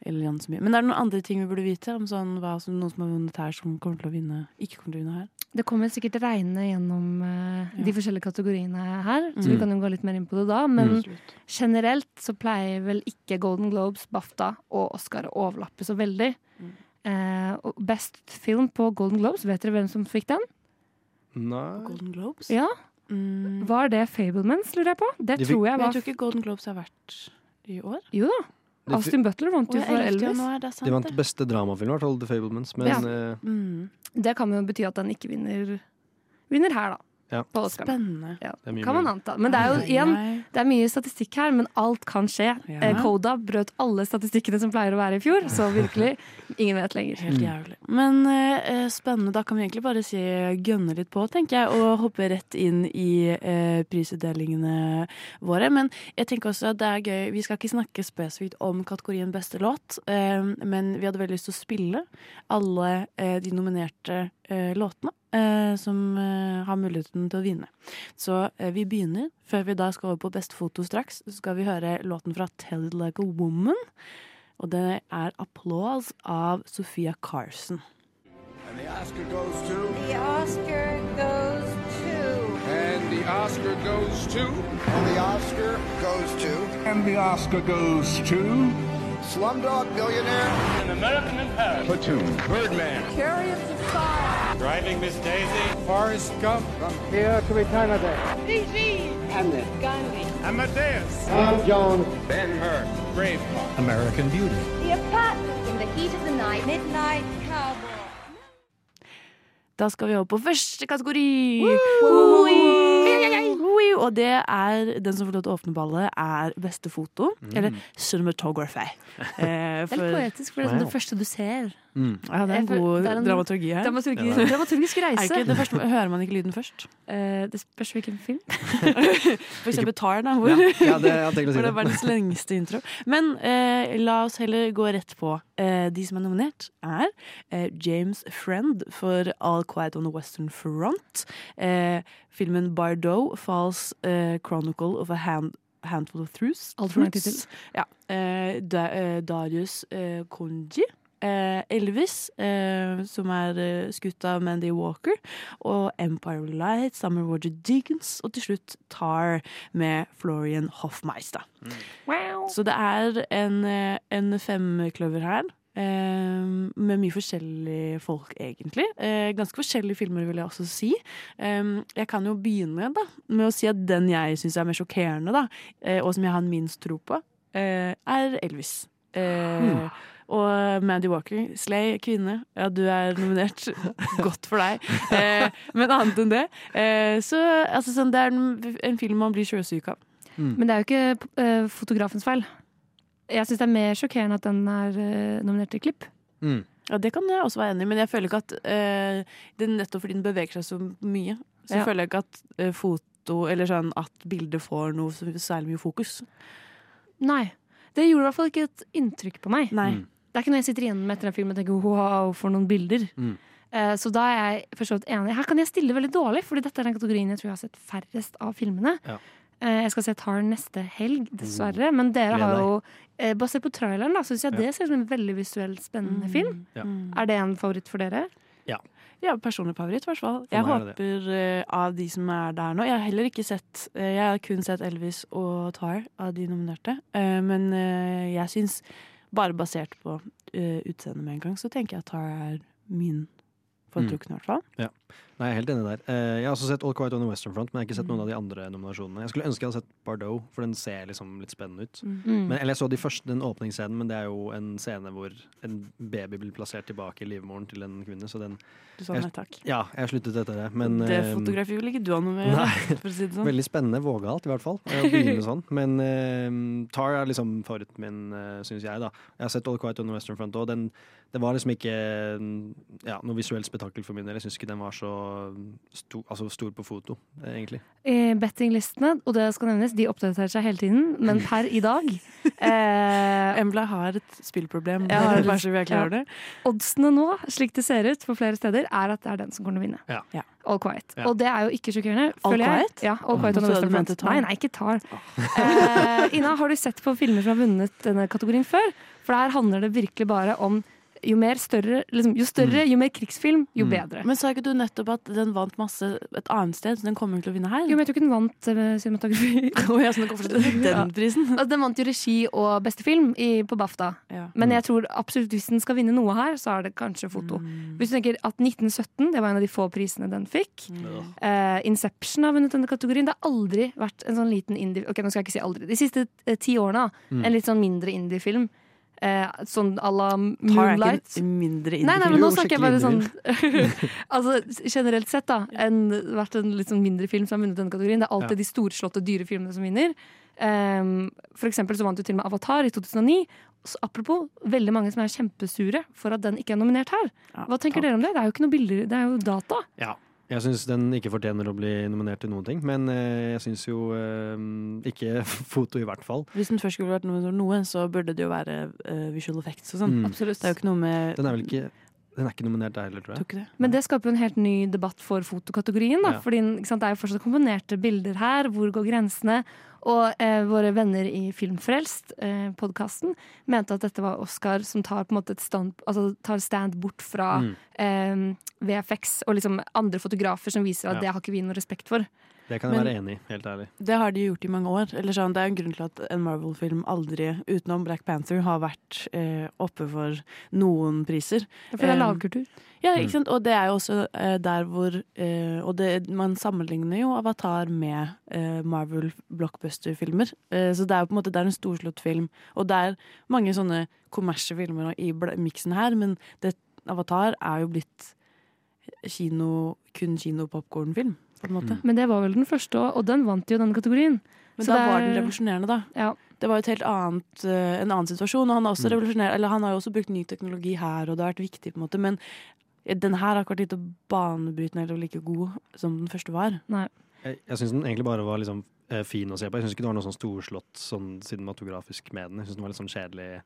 Eller Jan så mye. Men er det noen andre ting vi burde vite om sånn, hva som, noen som har vunnet her, som kommer til å vinne, ikke kommer til å vinne her? Det kommer sikkert regne gjennom uh, de forskjellige kategoriene her, så Mm. vi kan jo gå litt mer inn på det da. Men Mm. generelt så pleier vel ikke Golden Globes, BAFTA og Oscar å overlappe så veldig. Mm. Uh, best film på Golden Globes, vet dere hvem som fikk den? Nei Golden Globes? Ja. Mm. Var det Fablemans, lurer jeg på? Det De tror jeg Men var jeg tror ikke Golden Globes har vært i år. Jo da. Austin Butler vant jo for Elvis. januar, det er sant De vant beste dramafilm, i hvert fall, The Fablements. Men Ja. eh, Mm. Det kan jo bety at den ikke vinner, vinner her, da. Ja. På Oscar. Spennende. Ja, kan man anta. Men det er jo igjen. Det er mye statistikk her, men alt kan skje. Ja. Eh, brøt alle statistikkene som pleier å være i fjor, så virkelig, ingen vet lenger. Helt jævlig. Men uh, spennende. Da kan vi egentlig bare si gønne litt på, tenker jeg, og hoppe rett inn i uh, prisutdelingene våre. Men jeg tenker også at det er gøy Vi skal ikke snakke spesifikt om kategorien beste låt, uh, men vi hadde veldig lyst til å spille alle de nominerte låtene. Eh, som eh, har muligheten til å vinne. Så eh, vi begynner. Før vi da skal over på Best foto straks, så skal vi høre låten fra Tell It Like a Woman. Og det er applaus av Sofia Carson. And the Oscar goes to. The Oscar goes to. And the Oscar goes to. And the Oscar goes to. And the Oscar goes to. Slumdog Billionaire. An American in Paris. Platoon. Birdman. Chariots of Fire. Driving Miss Daisy. Forrest Gump. From here to eternity. DG. Hamlet. Gandhi. Amadeus. Tom Jones. Ben Hur. Braveheart. American Beauty. The apartment in the heat of the night. Midnight Cowboy. Da skal vi over på første kategori. Woo! Og det er den som får lov til å åpne ballet, er beste foto. Eller cinematography. Eh, Det er litt poetisk, for det er sånn det første du ser. Ja, det er en god er en dramaturgi her. dramaturgi- Ja, dramaturgisk reise. Er ikke det første, hører man ikke lyden først? Uh, det spørs hvilken film. For eksempel Tar, da, hvor, Ja, ja, det- si hvor det er verdens lengste intro. Men uh, la oss heller gå rett på. Uh, de som er nominert, er James Friend for All Quiet on the Western Front. Eh, filmen Bardot, False eh, Chronicle of a Hand Handful of Truths. Alt for lang tittel. Ja. Darius Konji. Eh, Elvis, eh, som er eh, skutt av Mandy Walker. Og Empire Light sammen med Roger Diggins. Og til slutt Tar med Florian Hoffmeister. Så det er en, en femkløver her. Eh, med mye forskjellige folk, egentlig. Uh, ganske forskjellige filmer, vil jeg også si. Um, jeg kan jo begynne da med å si at den jeg syns er mer sjokkerende, da, uh, og som jeg har minst tro på, er Elvis. Eh, Og Mandy Walker, Slay, kvinne. Ja, du er nominert. Godt for deg. Eh, men annet enn det eh, Så altså, sånn, det er en, en film man blir sjøsyk av. Men det er jo ikke eh, fotografens feil. Jeg syns det er mer sjokkerende at den er eh, nominert til klipp. Ja, Det kan jeg også være enig i, men jeg føler ikke at eh, det er nettopp fordi den beveger seg så mye, så Ja. føler jeg ikke at eh, foto, eller sånn at bildet får noe særlig mye fokus. Nei. Det gjorde i hvert fall ikke et inntrykk på meg. Nei. Mm. Det er ikke noe jeg sitter igjen med etter en film og tenker wow, for noen bilder. Mm. Eh, Så da er jeg for så vidt enig. Her kan jeg stille veldig dårlig, Fordi dette er den kategorien jeg tror jeg har sett færrest av filmene. Ja. Eh, Jeg skal se Tar neste helg, dessverre. Men dere har jo eh, Basert på traileren da, syns jeg Ja. det ser ut som en veldig visuelt spennende film. Ja. Er det en favoritt for dere? Ja. Ja, personlig favoritt, i hvert fall. Jeg er håper uh, av de som er der nå Jeg har heller ikke sett uh, Jeg har kun sett Elvis og Tar av de nominerte. Uh, men jeg syns, bare basert på utseendet med en gang, så tenker jeg at Tar er min foretrukne, i hvert fall. Ja. Nei, jeg er helt enig der. Eh, Jeg har også sett All Quiet on the Western Front, men jeg har ikke sett noen av de andre nominasjonene. Jeg skulle ønske jeg hadde sett Bardot, for den ser liksom litt spennende ut. Mm. Men, eller jeg så de første, den åpningsscenen, men det er jo en scene hvor en baby blir plassert tilbake i livmoren til en kvinne, så den Du sa nei takk. Ja, jeg har sluttet etter det. Men det eh, fotografiet vil ikke du ha noe med Nei. for å si det sånn. Veldig spennende. Vågalt, i hvert fall. Å begynne sånn. Men uh, Tar er liksom favoritten min, uh, syns jeg. da Jeg har sett All Quiet on the Western Front, og den, det var liksom ikke mm, ja, noe visuelt spetakkel for min del. Jeg syns ikke den var så sto, altså stor på foto, egentlig. Eh, Bettinglistene, og det skal nevnes, de oppdaterer seg hele tiden, men per i dag eh, Embla har et spillproblem. Ja, Ja, bare så vi er klar over det. Oddsene nå, slik det ser ut på flere steder, er at det er den som kommer til å vinne. Ja. Ja. All Quiet. Ja. Og det er jo ikke sjokkerende. All jeg. Quiet? Ja, All Quiet oh. Tar? Nei, nei, ikke Tar. Eh, Ina, har du sett på filmer som har vunnet denne kategorien før? For her handler det virkelig bare om jo mer større, liksom, jo større, jo mer krigsfilm, jo bedre. Men sa ikke du nettopp at den vant masse et annet sted, så den kommer til å vinne her? Jo, men jeg tror ikke den vant uh, cinematografi. oh, ja, så den den prisen? Altså, den vant jo regi og beste film i, på BAFTA. Ja. Men jeg tror absolutt hvis den skal vinne noe her, så er det kanskje foto. Hvis du tenker at 1917 det var en av de få prisene den fikk. Eh, Inception har vunnet denne kategorien. Det har aldri vært en sånn liten indie Ok, nå skal jeg ikke si aldri. De siste eh, ti årene. Mm. En litt sånn mindre indie-film. Eh, sånn à la Moonlight. Tar er ikke mindre Nei, nei, men nå snakker jeg bare sånn Altså generelt sett, da. En, vært en litt sånn mindre film som har vunnet denne kategorien. Det er alltid Ja. de storslåtte, dyre filmene som vinner. Um, for eksempel så vant jo til og med Avatar i 2009. Så apropos, veldig mange som er kjempesure for at den ikke er nominert her. Hva tenker dere om det? Det er jo ikke noe bilder, det er jo data. Ja. Jeg syns den ikke fortjener å bli nominert til noen ting, men eh, jeg syns jo eh, ikke foto, i hvert fall. Hvis den først skulle vært noe, noe, så burde det jo være eh, visual effects og sånn. Mm. Absolutt. Det er jo ikke noe med Den er vel ikke Den er ikke nominert der heller, tror jeg. Det. Men det skaper jo en helt ny debatt for fotokategorien. Da. Ja. Fordi ikke sant, Det er jo fortsatt komponerte bilder her. Hvor går grensene? Og eh, våre venner i Filmfrelst, eh, podkasten, mente at dette var Oscar som tar stand, altså, tar stand bort fra Mm. eh, VFX og liksom andre fotografer som viser at Ja. det har ikke vi noe respekt for. Det kan jeg Men- være enig i, helt ærlig. Det har de gjort i mange år. Eller sånn, det er en grunn til at en Marvel-film aldri, utenom Black Panther, har vært eh, oppe for noen priser. For det er Eh, lavkultur. Ja, Mm. ikke sant? Og det er jo også eh, der hvor eh, Og det, man sammenligner jo Avatar med eh, Marvel blockbuster-filmer. Eh, så det er jo på en måte det er en storslått film. Og det er mange sånne kommersielle filmer i miksen her, men det, Avatar er jo blitt kino, kun kino-popkornfilm. På en måte. Men det var vel den første, og- og den vant jo denne kategorien. Men Så da det var den revolusjonerende, da. Ja. Det var jo et helt annet, eh, en annen situasjon. Og han, også Mm. eller han har jo også brukt ny teknologi her, og det har vært viktig, på en måte. Men den her har ikke vært like banebrytende eller like god som den første var. Nei. Jeg, jeg syns den egentlig bare var liksom, eh, fin å se på. Jeg syns ikke det var noe sånn storslått sånn cinematografisk med den. Jeg syns den var litt sånn kjedelig.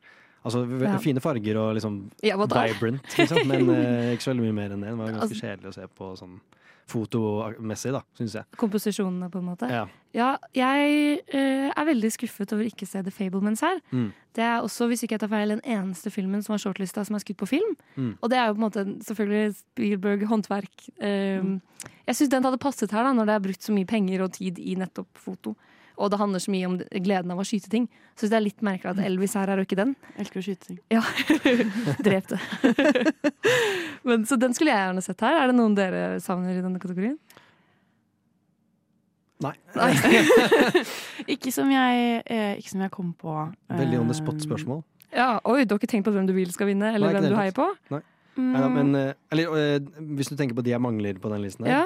Altså Ja. Fine farger og liksom Ja, vibrant, liksom. Men eh, ikke så veldig mye mer enn det. Den var ganske Altså- kjedelig å se på sånn fotomessig, da, syns jeg. Komposisjonene, på en måte. Ja. Ja, jeg uh, er veldig skuffet over ikke å se The Fablemans her. Mm. Det er også, hvis ikke jeg tar feil, den eneste filmen som er shortlista som er skutt på film. Mm. Og det er jo på en måte selvfølgelig Spielberg håndverk. Eh, Jeg syns den hadde passet her, da, når det er brukt så mye penger og tid i nettopp foto. Og det handler så mye om gleden av å skyte ting. Så det er litt merkelig at Elvis her er og ikke den. Jeg elsker å skyte ting. Ja. Drep det. Men, så den skulle jeg gjerne sett her. Er det noen dere savner i denne kategorien? Nei. ikke, som jeg, eh, ikke som jeg kom på. Veldig on the eh, spot-spørsmål. Ja, Oi, du har ikke tenkt på hvem du vil skal vinne, eller Nei, hvem du heier på? Nei. Neida, men, eh, eller, eh, hvis du tenker på de jeg mangler på den listen her. Ja.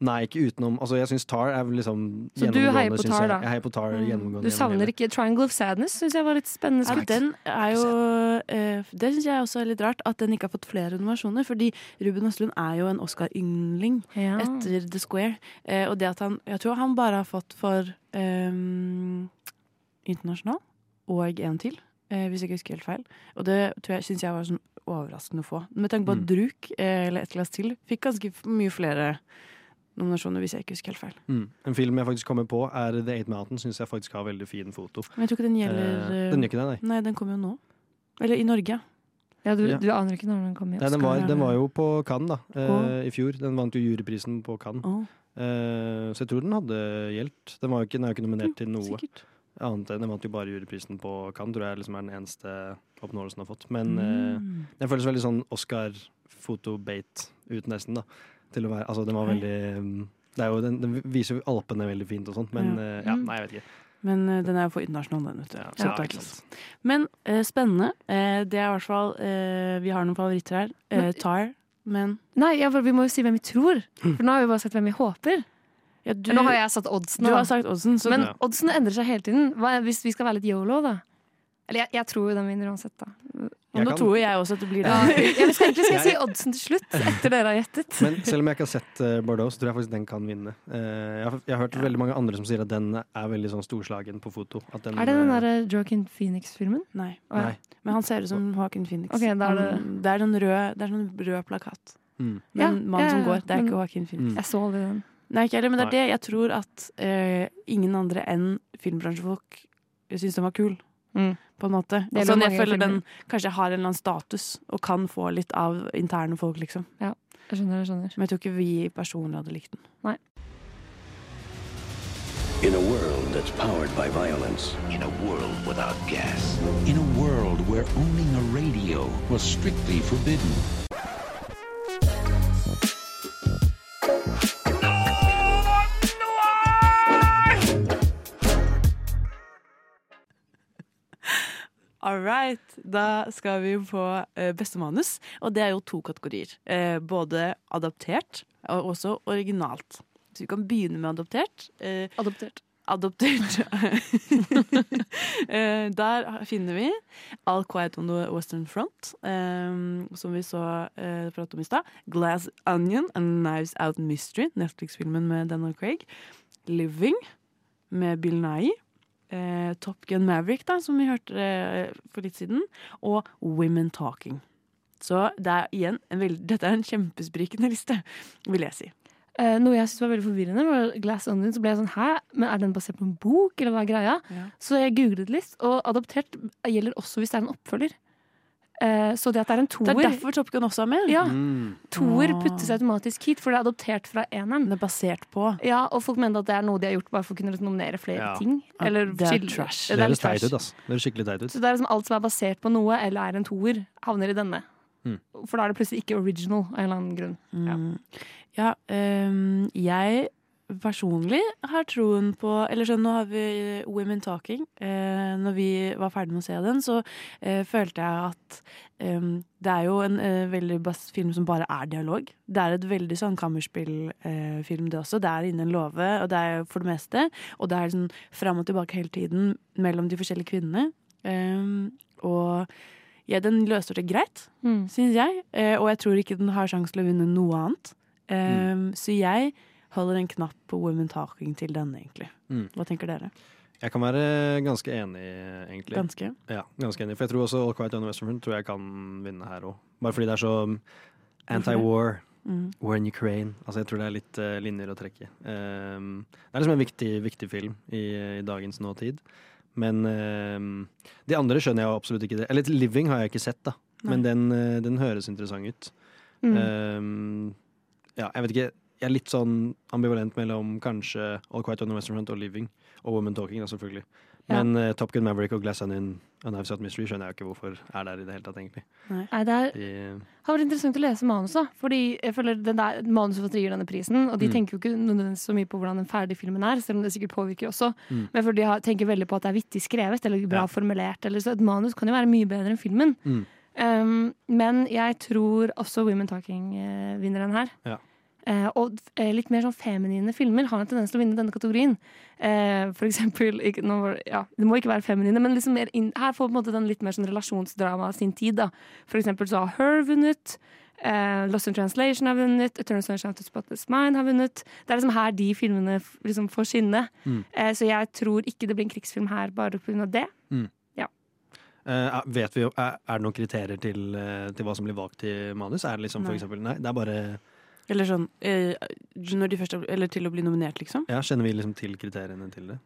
Nei, ikke utenom Altså, jeg syns Tar er liksom Så du heier på Tar, jeg. da? Jeg heier på Tar gjennomgående. Du savner hele. ikke Triangle of Sadness, syns jeg var litt spennende Ja, skutt. den er jo uh, Det syns jeg også er litt rart, at den ikke har fått flere nominasjoner. Fordi Ruben Østlund er jo en Oscar-yngling Ja. etter The Square. Uh, og det at han Jeg tror han bare har fått for um, internasjonal og en til, uh, hvis jeg ikke husker helt feil. Og det tror jeg, syns jeg var sånn overraskende å få. Med tanke på at Mm. Druk, eh, eller Et glass til, fikk ganske mye flere nominasjoner, hvis jeg ikke husker helt feil. Mm. En film jeg faktisk kommer på, er The Eight Mountain. Syns jeg faktisk har veldig fin foto. Men jeg tror ikke den gjelder Eh, den gjør ikke det, nei. Nei, den kommer jo nå. Eller i Norge. Ja, du, Ja. du aner ikke når den kommer Nei, den, var, den var jo på Cannes da, eh, i fjor. Den vant jo juryprisen på Cannes. Oh. Eh, så jeg tror den hadde gjeldt. Den var jo ikke, den er jo ikke nominert til noe. sikkert. Annet enn Den vant jo bare juryprisen på Cannes, tror jeg liksom er den eneste oppnåelsen den har fått. Men eh, Mm. den føles veldig sånn Oscar-fotobate ut, nesten. da til å være, altså Den var veldig mm, det er jo, den, den viser jo Alpene veldig fint og sånt, men Ja. eh, ja, Mm. nei, jeg vet ikke. Men eh, den er jo for internasjonal, den. vet du. Ja, ja, sant. Men uh, spennende. Uh, det er i hvert fall uh, Vi har noen favoritter her. Uh, Tar, men Nei, ja, for vi må jo si hvem vi tror. For nå har vi bare sagt hvem vi håper. ja, du, Nå har jeg satt oddsen. du har sagt oddsen, så Men Ja. oddsen endrer seg hele tiden. Hva, hvis vi skal være litt yolo, da. Eller jeg, jeg tror jo den vinner uansett, da. Og nå kan- tror jeg også at det blir det. Ja, jeg skal, egentlig skal jeg si oddsen til slutt, etter dere har gjettet. Men selv om jeg ikke har sett eh, Bordeaux, så tror jeg faktisk den kan vinne. Eh, jeg, har, jeg har hørt veldig mange andre som sier at den er veldig sånn storslagen på foto. At den, Er det den eh, derre Joaquin Phoenix-filmen? Nei. Nei. Men han ser ut som Joaquin Phoenix. Okay, da er det- det er en rød, er sånn rød plakat. Mm. Men Ja, mannen ja, som går, det er men- ikke Joaquin Phoenix. Mm. Jeg så aldri den. Nei, ikke heller, men det er Nei. det. Jeg tror at uh, ingen andre enn filmbransjefolk syns den var kul. Mm. På en måte. Altså, jeg føler den kanskje har en eller annen status og kan få litt av interne folk, liksom. Jeg skjønner, jeg skjønner. Men jeg tror ikke vi personlig hadde likt den. Nei. In a world that's powered by violence. In a world without gas. In a world where owning a radio was strictly forbidden. All right. Da skal vi på eh, beste manus, og det er jo to kategorier. Eh, både adaptert og også originalt. Så vi kan begynne med adoptert. Eh, Adoptert. adoptert. der finner vi All Quiet on the Western Front, som vi så prate om i stad. Glass Onion and Knives Out Mystery, Netflix-filmen med Daniel Craig. Living med Bill Nye. Eh, Top Gun Maverick, da, som vi hørte eh, for litt siden. Og Women Talking. Så det er igjen en veld, dette er en kjempesprikende liste, vil jeg si. Eh, noe jeg syntes var veldig forvirrende, var Glass Onion. Så ble jeg sånn Hæ, men er den basert på en bok, eller hva er greia? Ja. Så jeg googlet litt, og adoptert gjelder også hvis det er en oppfølger. Eh, så det at det er en Det er derfor Top Gun også er med. Ja, Mm. toer Ah. puttes automatisk hit, for det er adoptert fra eneren. Det er basert på Ja, og folk mener at det er noe de har gjort bare for å kunne nominere flere Ja. ting. Eller det er trash. Det Det er høres teit trash. ut, ass. Det er skikkelig teit ut. Så det er liksom alt som er basert på noe, eller er en toer, havner i denne. Mm. For da er det plutselig ikke original av en eller annen grunn. Ja. Mm. Ja, ehm, jeg personlig har troen på Eller sånn, nå har vi Women Talking. Eh, når vi var ferdig med å se den, så eh, følte jeg at eh, det er jo en eh, veldig bass film som bare er dialog. Det er et veldig sånn kammerspillfilm, det også. Det er innen en låve, og det er for det meste. Og det er sånn fram og tilbake hele tiden mellom de forskjellige kvinnene. Eh, og ja, den løser det greit, Mm. syns jeg. Eh, og jeg tror ikke den har sjanse til å vinne noe annet. Eh, Så jeg holder en knapp på Women Talking til denne, egentlig. Mm. Hva tenker dere? Jeg kan være ganske enig, egentlig. Ganske? Ja, ganske enig. For jeg tror også All Quiet on the Western Front tror jeg kan vinne her òg. Bare fordi det er så anti-war. Mm. War in Ukraine. Altså, jeg tror det er litt uh, linjer å trekke. Um, det er liksom en viktig, viktig film i, i dagens nåtid. Men uh, de andre skjønner jeg absolutt ikke. det Eller Living har jeg ikke sett, da. Men den, eh, den høres interessant ut. Mm. Um, ja, jeg vet ikke. Jeg er litt sånn ambivalent mellom kanskje All Quiet on the Western Front og Living. Og Woman Talking, da, selvfølgelig. Ja. Men eh, Top Gun Maverick og Glass Onion og Knives Out Mystery skjønner jeg jo ikke hvorfor er der i det hele tatt, egentlig. Nei, det er, De, har vært interessant å lese manuset. Fordi jeg føler den der Manusforfatter gir denne prisen, og de Mm. tenker jo ikke nødvendigvis så mye på hvordan den ferdige filmen er, selv om det sikkert påvirker også. Mm. Men for de har, tenker veldig på at det er vittig skrevet eller bra Ja. formulert. Eller, så et manus kan jo være mye bedre enn filmen. Mm. Um, men jeg tror også Women Talking uh, vinner den her. Ja. Eh, og eh, litt mer sånn feminine filmer har en tendens til å vinne denne kategorien. Eh, for eksempel ikke, var- ja, Det må ikke være feminine, men liksom mer inn, her får på den litt mer sånn relasjonsdrama sin tid. Da. For eksempel så har Her vunnet. Eh, Lost in Translation har vunnet. Eternal Sunshine of the Spotless Mind har vunnet. Det er liksom her de filmene liksom får skinne. Mm. Eh, så jeg tror ikke det blir en krigsfilm her bare pga. det. Eh, vet vi er, er det noen kriterier til, til hva som blir valgt i manus? Er det liksom for Nei. eksempel Nei, det er bare Eller sånn eh, når de først er, Eller til å bli nominert, liksom. Ja, Kjenner vi liksom til kriteriene til det?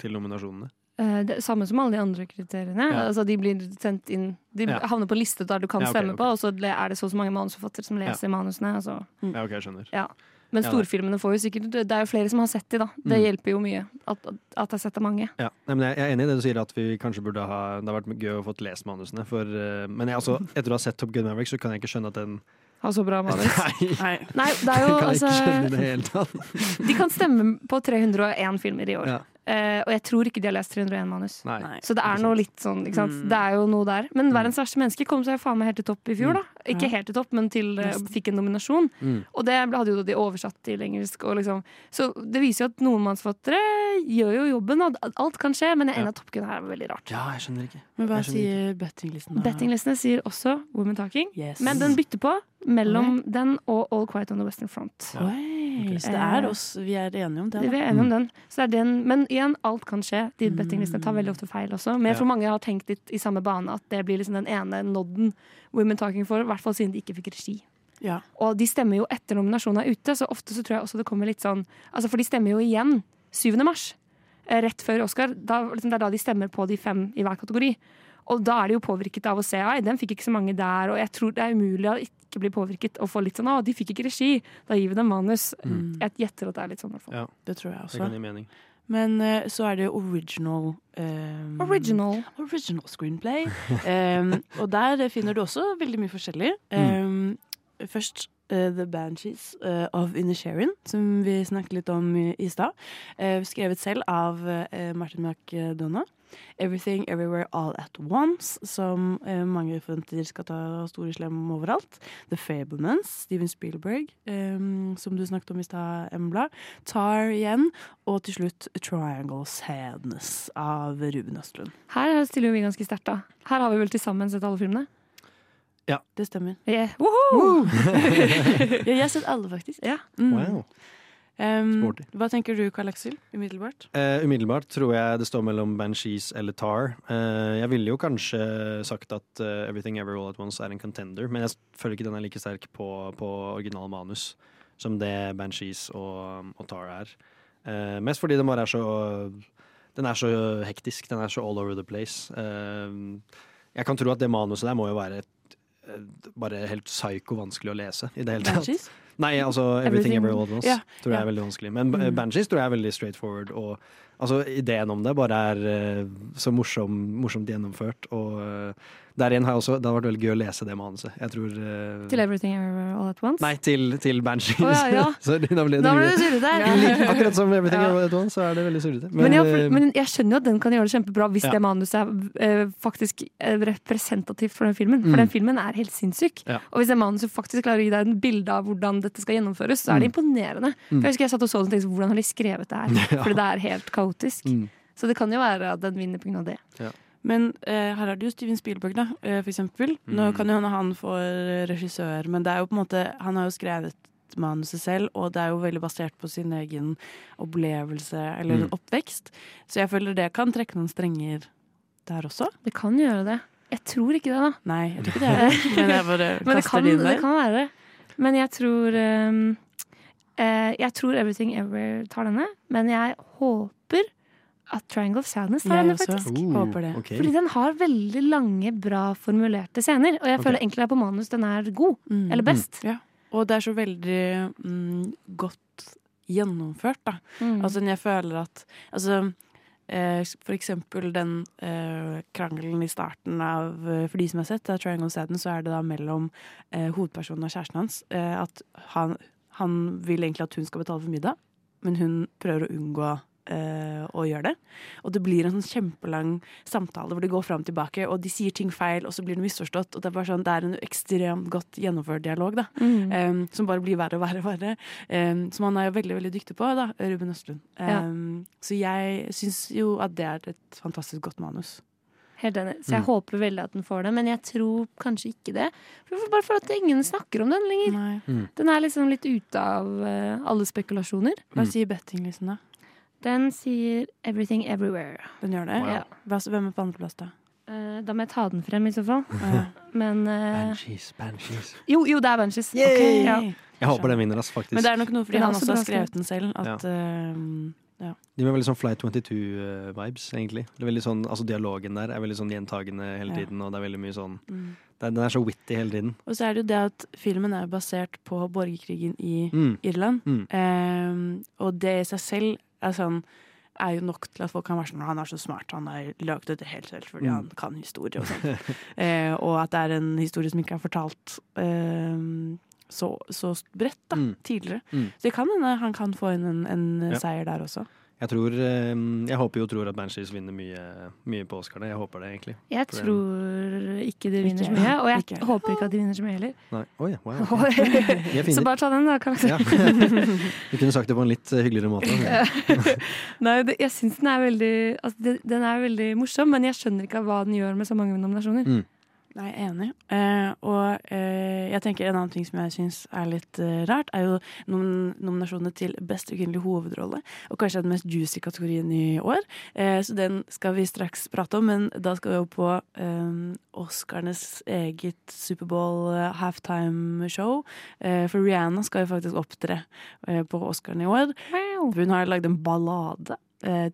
Til nominasjonene? Eh, det Samme som alle de andre kriteriene. Ja. Altså, de blir sendt inn De Ja. havner på liste der du kan Ja, okay, stemme okay. på, og så er det så og så mange manusforfattere som leser manusene. Altså. Ja, ok, jeg skjønner. Ja. Men storfilmene får jo sikkert Det er jo flere som har sett de, da. Det Mm. hjelper jo mye at, at, det er sett av mange. Ja, Nei, men jeg jeg er enig i det du sier, at vi kanskje burde ha Det har vært gøy å få lest manusene. For, eh, men jeg, altså, etter å ha sett Top Gun Maverick, så kan jeg ikke skjønne at den Har så bra manus. Nei, Nei, det er jo kan altså ikke skjønne det hele tatt. De kan stemme på 301 filmer i år. Ja. Uh, og jeg tror ikke de har lest 301 manus. Nei. Så det er noe litt sånn, ikke sant? Mm. Det er jo noe der. Men verdens verste menneske kom seg faen meg helt til topp i fjor, da. Ikke helt til topp, men til, eh, fikk en nominasjon. Mm. Og det hadde jo de oversatt til engelsk. Og liksom. Så det viser jo at noen mannsforfattere gjør jo jobben. og Alt kan skje, men en av i at Top Gun her er veldig rart. Ja, jeg skjønner ikke. Men hva sier bettinglisten? da? Bettinglistene sier også Women Talking, Yes. men den bytter på mellom den og All Quiet on the Western Front. Oi, så det er oss Vi er enige om det. Vi er enige om den. Så det er den. Men igjen, alt kan skje. De bettinglistene tar Mm. veldig ofte feil også. Men jeg tror mange har tenkt litt i samme bane at det blir liksom den ene nodden Women Talking for, i hvert fall siden de ikke fikk regi. Ja. Og de stemmer jo etter nominasjonen er ute, så ofte så tror jeg også det kommer litt sånn Altså For de stemmer jo igjen 7. mars, eh, rett før Oscar. Da, liksom, det er da de stemmer på de fem i hver kategori. Og da er de jo påvirket av å se Ai, den fikk ikke så mange der, og jeg tror det er umulig å ikke bli påvirket og få litt sånn Å, de fikk ikke regi, da gir vi dem manus. Mm. Jeg gjetter at det er litt sånn, i hvert fall. Ja, Det tror jeg det kan også. gi mening. Men eh, så er det original eh, Original. Original screenplay. Em, og der finner du også veldig mye forskjellig. Em, først eh, The Banshees uh, of Inisherin, som vi snakket litt om i, i stad. Uh, skrevet selv av eh, Martin McDonough. Everything Everywhere All At Once, som eh, mange forventer skal ta store slem overalt. The Fablemans, Steven Spielberg, um, som du snakket om i stad, Embla. Tar igjen. Og til slutt Triangle Sadness av Ruben Østlund. Her stiller jo vi ganske sterkt, da. Her har vi vel til sammen sett alle filmene? Det stemmer. Yeah. Woho! ja, jeg har sett alle, faktisk. Ja. Mm. Wow. Um, hva tenker du, Karl Aksel? Umiddelbart? Uh, umiddelbart tror jeg det står mellom Banshees eller Tar. Uh, jeg ville jo kanskje sagt at uh, Everything Ever All At Once er en contender, men jeg føler ikke den er like sterk på, på original manus som det Banshees og, og Tar er. Eh, mest fordi den bare er så Den er så hektisk. Den er så all over the place. Jeg kan tro at det manuset der må jo være et, bare helt psyko vanskelig å lese i det hele tatt. Banshees? Nei, altså Everything, Everything- Ever All At Once Ja, tror jeg yeah. er veldig vanskelig. Men mm. Banshees tror jeg er veldig straightforward. Og altså, ideen om det bare er uh, så morsom, morsomt gjennomført. Og eh, Der igjen har jeg også, Det har vært veldig gøy å lese det manuset. Jeg tror uh, Til Everything Everywhere All At Once? Nei, til, til Banshees. Oh, ja, ja. Så da ble det surrete. Akkurat som Everything Ja. All At Once, så er det veldig surrete. Men, ja, eh, men jeg skjønner jo at den kan gjøre det kjempebra hvis Ja. det manuset er uh, faktisk representativt for den filmen. For Mm. den filmen er helt sinnssyk. Ja. Og hvis det manuset faktisk klarer å gi deg en bilde av hvordan dette skal gjennomføres, så er det Mm. imponerende. Mm. For jeg husker jeg satt og så den og tenkte hvordan har de skrevet det her? Ja. Fordi det er helt kaotisk. Mm. Så det kan jo være at den vinner pga. det. Men eh, her er det jo Steven Spielberg, da, eh, for eksempel. Nå Mm. kan jo hende han får regissør, men det er jo på en måte Han har jo skrevet manuset selv, og det er jo veldig basert på sin egen opplevelse eller Mm. oppvekst. Så jeg føler det kan trekke noen strenger der også. Det kan gjøre det. Jeg tror ikke det, da. Nei, jeg tror ikke det. Men jeg bare Men det kaster kan, det inn det kan være det. Men jeg tror um, eh, Jeg tror Everything Ever tar denne, men jeg håper at Triangle of Sadness tar henne, faktisk. Uh, Håper det. ok. Fordi den har veldig lange, bra formulerte scener. Og jeg okay. føler egentlig er på manus den er god. Mm. Eller best. Ja. Og det er så veldig mm, godt gjennomført, da. Mm. Altså, jeg føler at Altså, eh, for eksempel den eh, krangelen i starten av eh, For de som har sett av Triangle of Sadness, så er det da mellom eh, hovedpersonen og kjæresten hans. Eh, at han, han vil egentlig at hun skal betale for middag, men hun prøver å unngå eh, å gjøre det. Og det blir en sånn kjempelang samtale hvor de går fram og tilbake, og de sier ting feil, og så blir det misforstått. Og det er bare sånn, det er en ekstremt godt gjennomført dialog, da. Mm. Um, som bare blir verre og verre og verre. Um, som han er jo veldig, veldig dyktig på, da, Ruben Østlund. Ja. Så jeg syns jo at det er et fantastisk godt manus. Helt enig. Så jeg Mm. håper veldig at den får det, men jeg tror kanskje ikke det. For bare for at ingen snakker om den lenger. Mm. Den er liksom litt ute av uh, alle spekulasjoner. Hva sier bettinglisten, da? Den sier 'Everything Everywhere'. Den gjør det? Ja. Hvem er på andreplass, da? Uh, da må jeg ta den frem, i så fall. Men uh, Banshees, Banshees. Jo, jo, det er Banshees. Okay, ja. Jeg håper den vinner, altså, faktisk. Men det er nok noe fordi han også har skrevet den selv. At, em, ja. De har veldig sånn Flight 22-vibes, egentlig. Det er sånn, altså Dialogen der er veldig sånn gjentagende hele Ja. tiden, og det er veldig mye sånn Mm. det er, Den er så witty hele tiden. Og så er det jo det at filmen er basert på borgerkrigen i Mm. Irland. Mm. Og det i seg selv er sånn er jo nok til at folk kan være sånn Han er så smart, han har laget dette helt selv fordi Mm. han kan historie og sånn. eh, og at det er en historie som ikke er fortalt eh, så, så bredt da, Mm. tidligere. Mm. Så det kan han kan få inn en, en Ja. seier der også. Jeg tror eh, Jeg håper jo tror at Banshees vinner mye, mye på Oscarene. Jeg håper det, egentlig. Jeg For tror tror ikke de vinner så mye, og jeg Ikke. håper ikke at de vinner så mye heller. Nei. Oi, wow. Er fine. Så bare ta den, da. Ja. Du kunne sagt det på en litt hyggeligere måte. Nei, det, jeg syns den er veldig altså, det, Den er veldig morsom, men jeg skjønner ikke hva den gjør med så mange nominasjoner. Mm. Nei, jeg er enig. Eh, og eh, jeg tenker en annen ting som jeg syns er litt eh, rart, er jo nom nominasjonene til beste kvinnelige hovedrolle. Og kanskje den mest juicy kategorien i år. Eh, så den skal vi straks prate om, men da skal vi jo på eh, Oscarnes eget Superbowl eh, halftime-show. For Rihanna skal jo faktisk opptre på Oscarene i år. Hun har lagd en ballade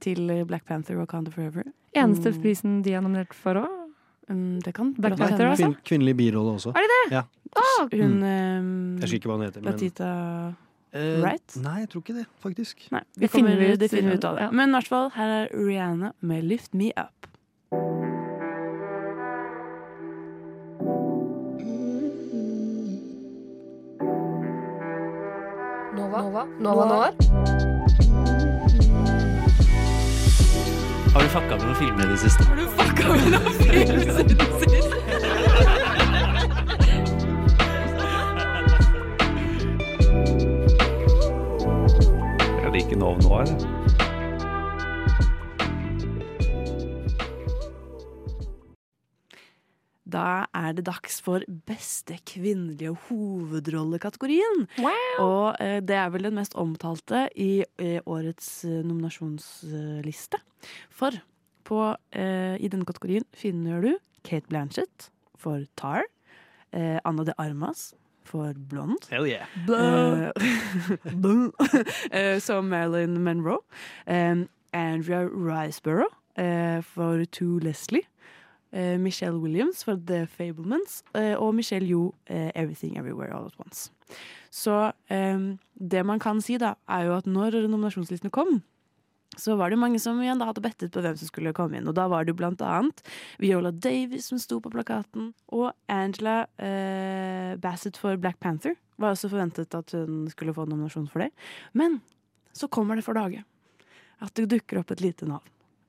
til Black Panther og Wakanda Forever. Eneste Mm. prisen de er nominert for òg. Mm, det kan Black godt Panther, hende. altså? Kvinn, kvinnelig birolle også. Er det det? Ja. Ah, Hun Mm. eh, Jeg husker ikke hva hun heter. Men... Latita Eh, Wright? Nei, jeg tror ikke det, faktisk. Nei, vi Det finner kommer, ut det finner vi ut av det. ja. Men i hvert fall, her er Rihanna med 'Lift Me Up'. Nova. Nova. Nova Nova. Har du fucka med noen filmer i det siste? Har du fucka med noen filmer det siste? Jeg liker Nov Noir. jeg. Da er det dags for beste kvinnelige hovedrollekategorien. Wow. Og eh, det er vel den mest omtalte i eh, årets eh, nominasjonsliste. For på, eh, i denne kategorien finner du Kate Blanchett for Tar. Eh, Anna de Armas for Blond. Hell yeah. Blond. Blond. Eh, som Marilyn Monroe. Eh, Andrea Riceborough eh, for To Leslie. Eh, Michelle Williams for The Fablements eh, og Michelle Yo, eh, Everything Everywhere All At Once. Så det man kan si, da, er jo at når nominasjonslistene kom, så var det mange som igjen da hadde bettet på hvem som skulle komme inn. Og da var det blant annet Viola Davis som sto på plakaten, og Angela eh, Bassett for Black Panther. Var også forventet at hun skulle få nominasjon for det. Men så kommer det for dage at det dukker opp et lite navn.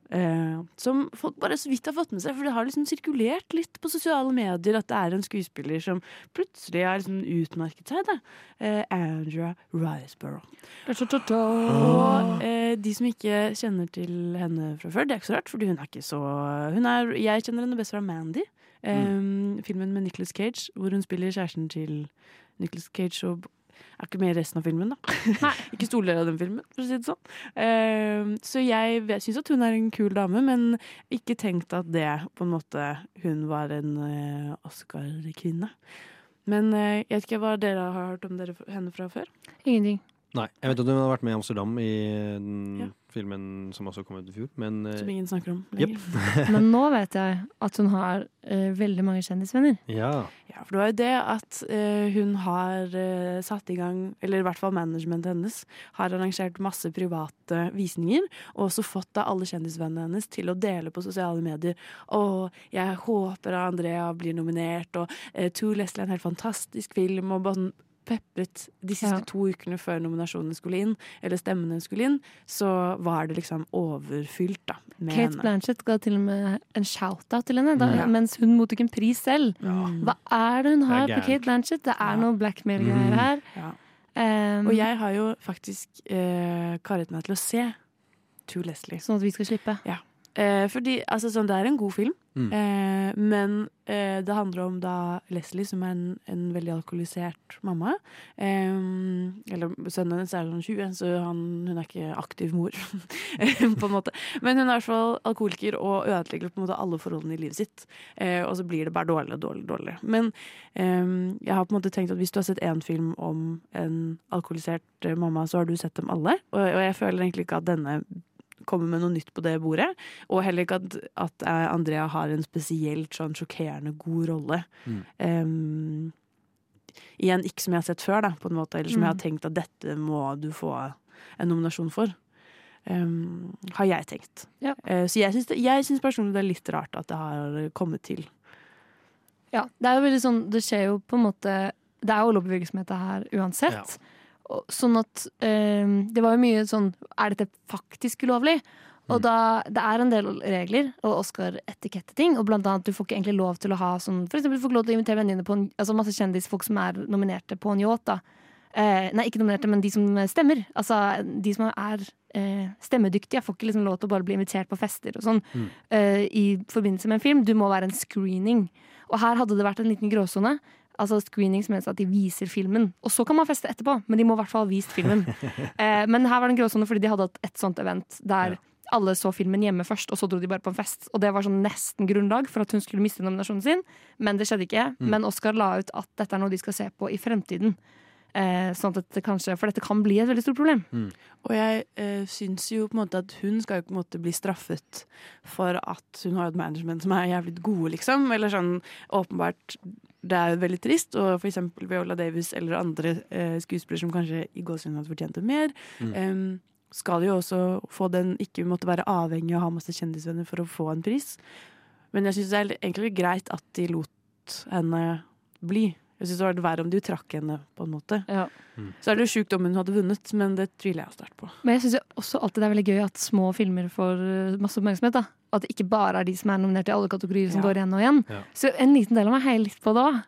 Eh, som folk bare så vidt har fått med seg, for det har liksom sirkulert litt på sosiale medier at det er en skuespiller som plutselig har liksom utmerket seg. Da. Eh, Andrea Riseborough. Og eh, de som ikke kjenner til henne fra før, det er ikke så rart, fordi hun er ikke så hun er, Jeg kjenner henne best fra Mandy, eh, filmen med Nicholas Cage, hvor hun spiller kjæresten til Nicholas Cage og er ikke med i resten av filmen, da. ikke store deler av den filmen, for å si det sånn. Uh, så jeg syns at hun er en kul dame, men ikke tenkt at det på en måte Hun var en uh, Oscar-kvinne. Men uh, jeg vet ikke hva dere har hørt om dere, henne fra før? Ingenting. Nei. Jeg vet at hun har vært med i Amsterdam i den Ja. Filmen som også kom ut i fjor, men eh, Som ingen snakker om lenger. lenger. Men nå vet jeg at hun har uh, veldig mange kjendisvenner. ja. Ja, for det var jo det at uh, hun har uh, satt i gang, eller i hvert fall managementet hennes, har arrangert masse private visninger, og også fått da alle kjendisvennene hennes til å dele på sosiale medier. Og jeg håper Andrea blir nominert, og uh, To Leslie er en helt fantastisk film, og bare sånn pepret de siste Ja. to ukene før nominasjonene skulle inn, eller stemmene skulle inn, så var det liksom overfylt, da. Med Kate henne. Blanchett ga til og med en shout-out til henne, da, Ja. mens hun mottok en pris selv. Ja. Hva er det hun Det har på. Kate Blanchett? Det er noe blackmail-greier Mm. her. Ja. Um, Og jeg har jo faktisk uh, karet meg til å se To Leslie. Sånn at vi skal slippe? Ja. Eh, fordi altså, sånn, det er en god film, Mm. eh, men eh, det handler om da Leslie, som er en, en veldig alkoholisert mamma. Eh, eller sønnen hennes er sånn 20, så han, hun er ikke aktiv mor, på en måte. Men hun er i hvert fall alkoholiker og ødelegger på en måte alle forholdene i livet sitt. Eh, og så blir det bare dårligere, dårligere, dårligere. Men eh, jeg har på en måte tenkt at hvis du har sett én film om en alkoholisert mamma, så har du sett dem alle. Og, og jeg føler egentlig ikke at denne kommer med noe nytt på det bordet. Og heller ikke at, at eh, Andrea har en spesielt sånn sjokkerende god rolle. Mm. Um, igjen ikke som jeg har sett før, da, på en måte, eller som jeg har Mm. tenkt at dette må du få en nominasjon for. Um, har jeg tenkt. Ja. Uh, så jeg syns, personlig det er litt rart at det har kommet til. Ja, det er jo veldig sånn Det skjer jo på en måte Det er jo lobbyvirksomhet her uansett. Og, sånn at eh, Det var jo mye sånn Er dette faktisk ulovlig? Og da, Det er en del regler og Oscar-etiketteting. Og blant annet, du får ikke egentlig lov til å ha sånn For eksempel, du får ikke lov til å invitere vennene dine på en, altså masse kjendisfolk som er nominerte på en yacht. da Eh, nei, ikke nominerte, men de som stemmer. Altså, De som er eh, stemmedyktige, får ikke liksom lov til å bare bli invitert på fester og sånn Mm. eh, i forbindelse med en film. Du må være en screening. Og her hadde det vært en liten gråsone. Altså screening som helst at de viser filmen. Og så kan man feste etterpå, men de må i hvert fall ha vist filmen. eh, men her var det en gråsone fordi de hadde hatt et sånt event der alle så filmen hjemme først, og så dro de bare på en fest. Og det var sånn nesten grunnlag for at hun skulle miste nominasjonen sin, men det skjedde ikke. Mm. Men Oscar la ut at dette er noe de skal se på i fremtiden. Eh, sånn at dette kanskje, for dette kan bli et veldig stort problem. Og jeg eh, syns jo på en måte at hun skal jo på en måte bli straffet for at hun har et management som er jævlig gode, liksom. Eller sånn åpenbart Det er jo veldig trist. Og for eksempel Viola Davis eller andre eh, skuespillere som kanskje i gåsehud hadde fortjent det mer, Mm. em, skal jo også få den Ikke måtte være avhengig av å ha masse kjendisvenner for å få en pris. Men jeg syns det er egentlig greit at de lot henne bli. Jeg synes det var verre om de trakk henne, på en måte. Så er det jo sjukt om hun hadde vunnet, men det tviler jeg sterkt på. Men jeg syns også alltid det er veldig gøy at små filmer får eh, masse oppmerksomhet. da At det ikke bare er de som er nominert i alle kategorier, som Ja. går igjen og igjen. Ja. Så en liten del av meg heier litt på det òg.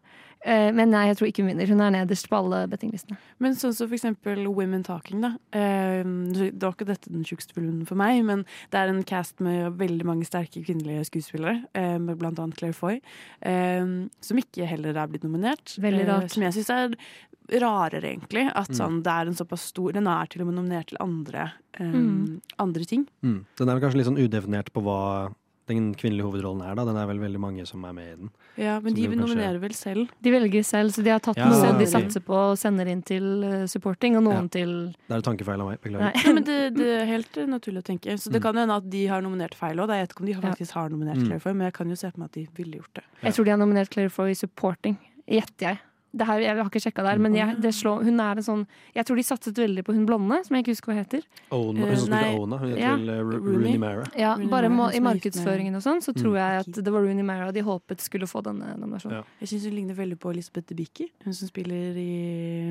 Men nei, jeg tror ikke hun vinner. Hun er nederst på alle bettinglistene. Men sånn som for eksempel Women Talking, da. Eh, det var ikke dette den tjukkeste filmen for meg, men det er en cast med veldig mange sterke kvinnelige skuespillere, eh, med blant annet Claire Foy, eh, som ikke heller er blitt nominert. Veldig Eh, rart. som jeg syns er rarere, egentlig. At Mm. sånn, det er en såpass stor Den er til og med nominert til andre, um, Mm. andre ting. Mm. Den er vel kanskje litt sånn udefinert på hva den kvinnelige hovedrollen er. da Den er vel veldig mange som er med i den. Ja, men de jo kanskje- nominerer vel selv. De velger selv, så de har tatt Ja, noen de satser på og sender inn til eh, supporting, og noen til Det er et tankefeil av meg. Beklager. Nei. Ja, men det, det er helt naturlig å tenke. Så det Mm. kan hende at de har nominert feil òg. Jeg vet ikke om de har- Ja. faktisk har nominert Mm. Claire Foy, men jeg kan jo se på meg at de ville gjort det. Jeg tror de har nominert Claire Foy i supporting. Gjetter jeg. Det her, Jeg har ikke sjekka der, men jeg, det slår, hun er en sånn Jeg tror de satset veldig på hun blonde, som jeg ikke husker hva heter. Ona, hun som spilte Ona. Hun heter Ja. vel eh, Rooney. Mara. Ja, bare må, I markedsføringen og sånn, så tror jeg at det var Rooney Mara de håpet skulle få denne nominasjonen. Ja. Jeg syns hun ligner veldig på Elisabeth Debicki, hun som spiller i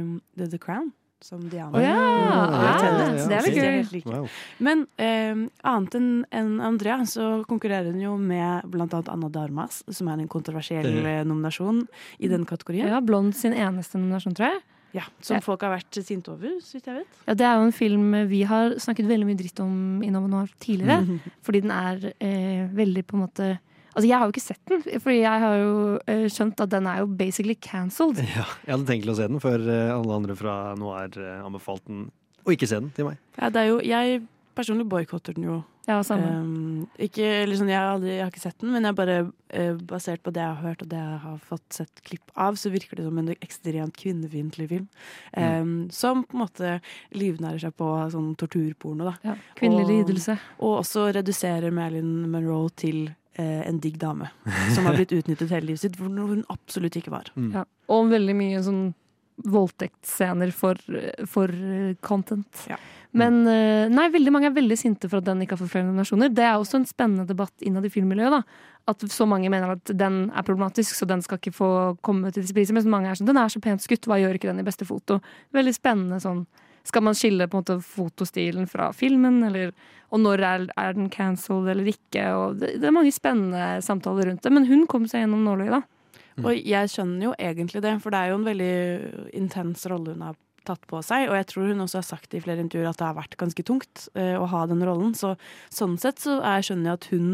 um, The, The Crown. Som Diana. Oh, ja! Ja. Ah, det er litt gøy. like. Wow. Men eh, annet enn en Andrea, så konkurrerer hun jo med annet Anna Darmas, som er en kontroversiell Det- eh, nominasjon i den kategorien. Ja, Blond sin eneste nominasjon, tror jeg. Ja, som Ja. folk har vært sinte over, så vidt jeg vet. Ja, Det er jo en film vi har snakket veldig mye dritt om i Nova Noir tidligere. Fordi den er eh, veldig på en måte Altså, jeg har jo ikke sett den, fordi jeg har jo eh, skjønt at den er jo basically cancelled. Ja, jeg hadde tenkt å se den før eh, alle andre fra Noir eh, anbefalte den å ikke se den til meg. Ja, det er jo, jeg personlig boikotter den jo. Ja, samme. Um, ikke, sånn, jeg, har aldri, jeg har ikke sett den, men jeg bare uh, basert på det jeg har hørt og det jeg har fått sett klipp av, så virker det som en ekstremt kvinnefiendtlig film. Um, Som på en måte livnærer seg på sånn torturporno. da. Ja, kvinnelig Og- lidelse. Og også reduserer Marilyn Monroe til en digg dame. Som har blitt utnyttet hele livet sitt, hvor hun absolutt ikke var. Mm. Ja. Og veldig mye sånn voldtektsscener for, for eh, content. Ja. Men eh, nei, veldig mange er veldig sinte for at den ikke har fått flere nominasjoner. Det er også en spennende debatt innad i filmmiljøet. da. At så mange mener at den er problematisk, så den skal ikke få komme til disse prisene. Mens mange er sånn den er så pent skutt, hva gjør ikke den i beste foto? Veldig spennende sånn. Skal man skille på en måte fotostilen fra filmen, eller, og når er, er den cancelled eller ikke? Og det, det er mange spennende samtaler rundt det. Men hun kom seg gjennom nåløyet, da. Og jeg skjønner jo egentlig det, for det er jo en veldig intens rolle hun har tatt på seg. Og jeg tror hun også har sagt i flere intervjuer at det har vært ganske tungt uh, å ha den rollen. Så sånn sett så jeg skjønner jeg at hun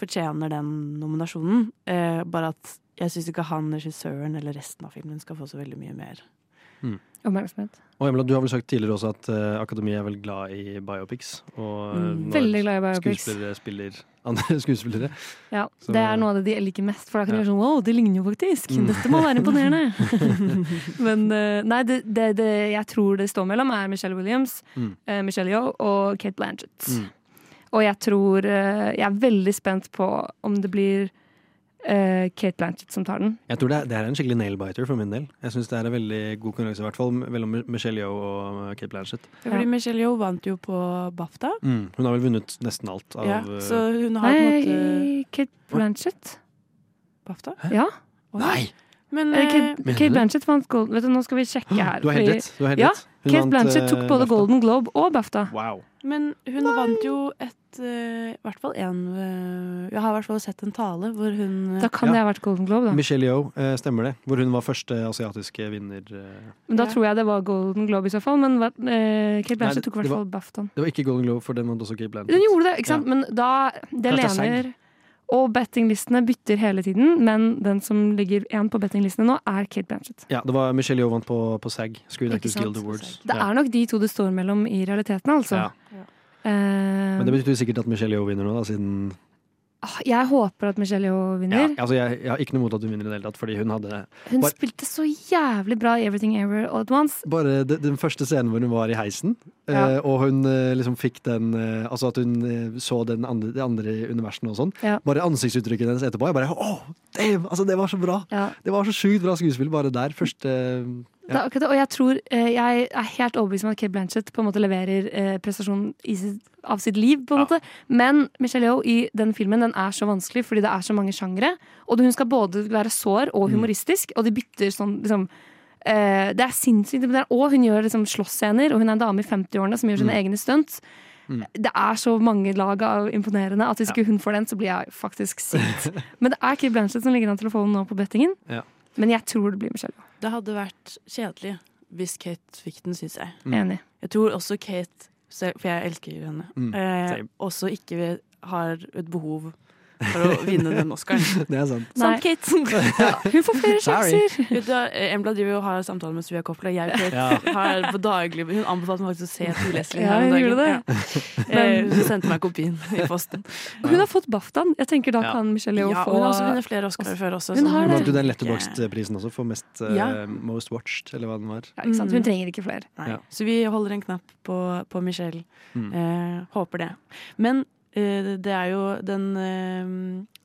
fortjener den nominasjonen. Uh, bare at jeg syns ikke han, regissøren eller resten av filmen skal få så veldig mye mer. Oppmerksomhet. Og Emila, du har vel sagt tidligere også at uh, Akademiet er vel glad i biopics. Og eh, Mm. Veldig glad i biopics. Skuespillere spiller andre skuespillere. Ja, Så- Det er noe av det de liker mest. For da kan de være sånn Wow, det ligner jo faktisk! Mm. Dette må være imponerende! Men uh, nei, det, det, det jeg tror det står mellom, er Michelle Williams, Mm. uh, Michelle Yeoh og Kate Blanchett. Mm. Og jeg tror Jeg er veldig spent på om det blir eh, Kate Blanchett som tar den. Jeg tror det er, det er en skikkelig nail-biter for min del. Jeg syns det er en veldig god konkurranse, i hvert fall mellom Michelle Yeoh og Kate Blanchett. Ja, fordi Michelle Yeoh vant jo på BAFTA. Mm. Hun har vel vunnet nesten alt av Ja, eh, så hun har på en måte Nei, Kate Blanchett? BAFTA. Ja. Nei! Men Eh, eh, Kate, Kate? Blanchett vant Golden Vet du, Nå skal vi sjekke her. Du har helt rett. Du har helt ja, rett. Kate Blanchett eh, tok både BAFTA. Golden Globe og BAFTA. Wow. Men hun vant jo et uh, I hvert fall én Jeg har i hvert fall sett en tale hvor hun Da kan Ja. det ha vært Golden Globe, da. Michelle Yeoh, eh, stemmer det. Hvor hun var første asiatiske vinner. eh. Men da Ja. tror jeg det var Golden Globe i så fall. Men eh, Kate Nei, Blanchett tok i hvert fall BAFTAen. Det var ikke Golden Globe, for den vant også Kate Blanchett. Den gjorde det, ikke sant? Ja. Men da Det Kanskje det er lener Og bettinglistene bytter hele tiden, men den som ligger én på bettinglistene nå, er Kate Blanchett. Ja, det var Michelle Jovan på, på SAG, Screen Actors? Guild Awards. Det er nok de to det står mellom i realiteten, altså. Ja. Uh, Men det betyr sikkert at Michelle Yeoh vinner nå, da, siden jeg håper at Michelle Yeoh ja, vinner. altså jeg, jeg har ikke noe mot at hun vinner i det hele tatt, fordi hun hadde Hun bare, spilte så jævlig bra i Everything Ever All At Once. bare de, den første scenen hvor hun var i heisen, Ja. eh, og hun eh, liksom fikk den eh, Altså at hun eh, så den andre, de andre universene og sånn. Ja. Bare ansiktsuttrykket hennes etterpå. Jeg bare åh, damn! Altså, det var så bra! Ja. Det var så sjukt bra skuespill bare der. Første Det er akkurat det, og jeg tror eh, Jeg er helt overbevist om at Kate Blanchett på en måte leverer prestasjonen i sitt, av sitt liv. på en måte Men Michelle Yeoh i den filmen Den er så vanskelig fordi det er så mange sjangere. Og hun skal både være sår og humoristisk, og de bytter sånn liksom eh, Det er sinnssykt. Og hun gjør liksom slåssscener, og hun er en dame i 50-årene som gjør sine egne stunts. Det er så mange lag av imponerende at hvis ikke hun får den, så blir jeg faktisk sint. Men det er Kate Blanchett som ligger an til å få den nå på bettingen. Ja. Men jeg tror det blir Michelle Yeoh. Det hadde vært kjedelig hvis Kate fikk den, syns jeg. Enig. Jeg tror også Kate, for jeg elsker henne, Mm, eh, også ikke har et behov for å vinne den Oscaren. Det er sant. Sant, Kate? Hun får flere sjanser! Embla driver og har samtaler med Suya Kopla. Jeg og Kate Ja. har på daglig Hun anbefalte meg faktisk å se To Leslie Ja, her om dagen. gjorde. Ja. Eh, Hun sendte meg kopien i posten. Hun har fått BAFTAen. Jeg tenker da Ja. kan Michelle Yeoh Ja, få hun har også vunnet flere Oscarer før også. Hun har vant jo den Letterboxd-prisen også, for mest Ja. Most Watched, eller hva den var. ja, ikke sant? Hun trenger ikke flere. Nei. Ja. Så vi holder en knapp på, på Michelle. Mm. Eh, håper det. Men det er jo den eh,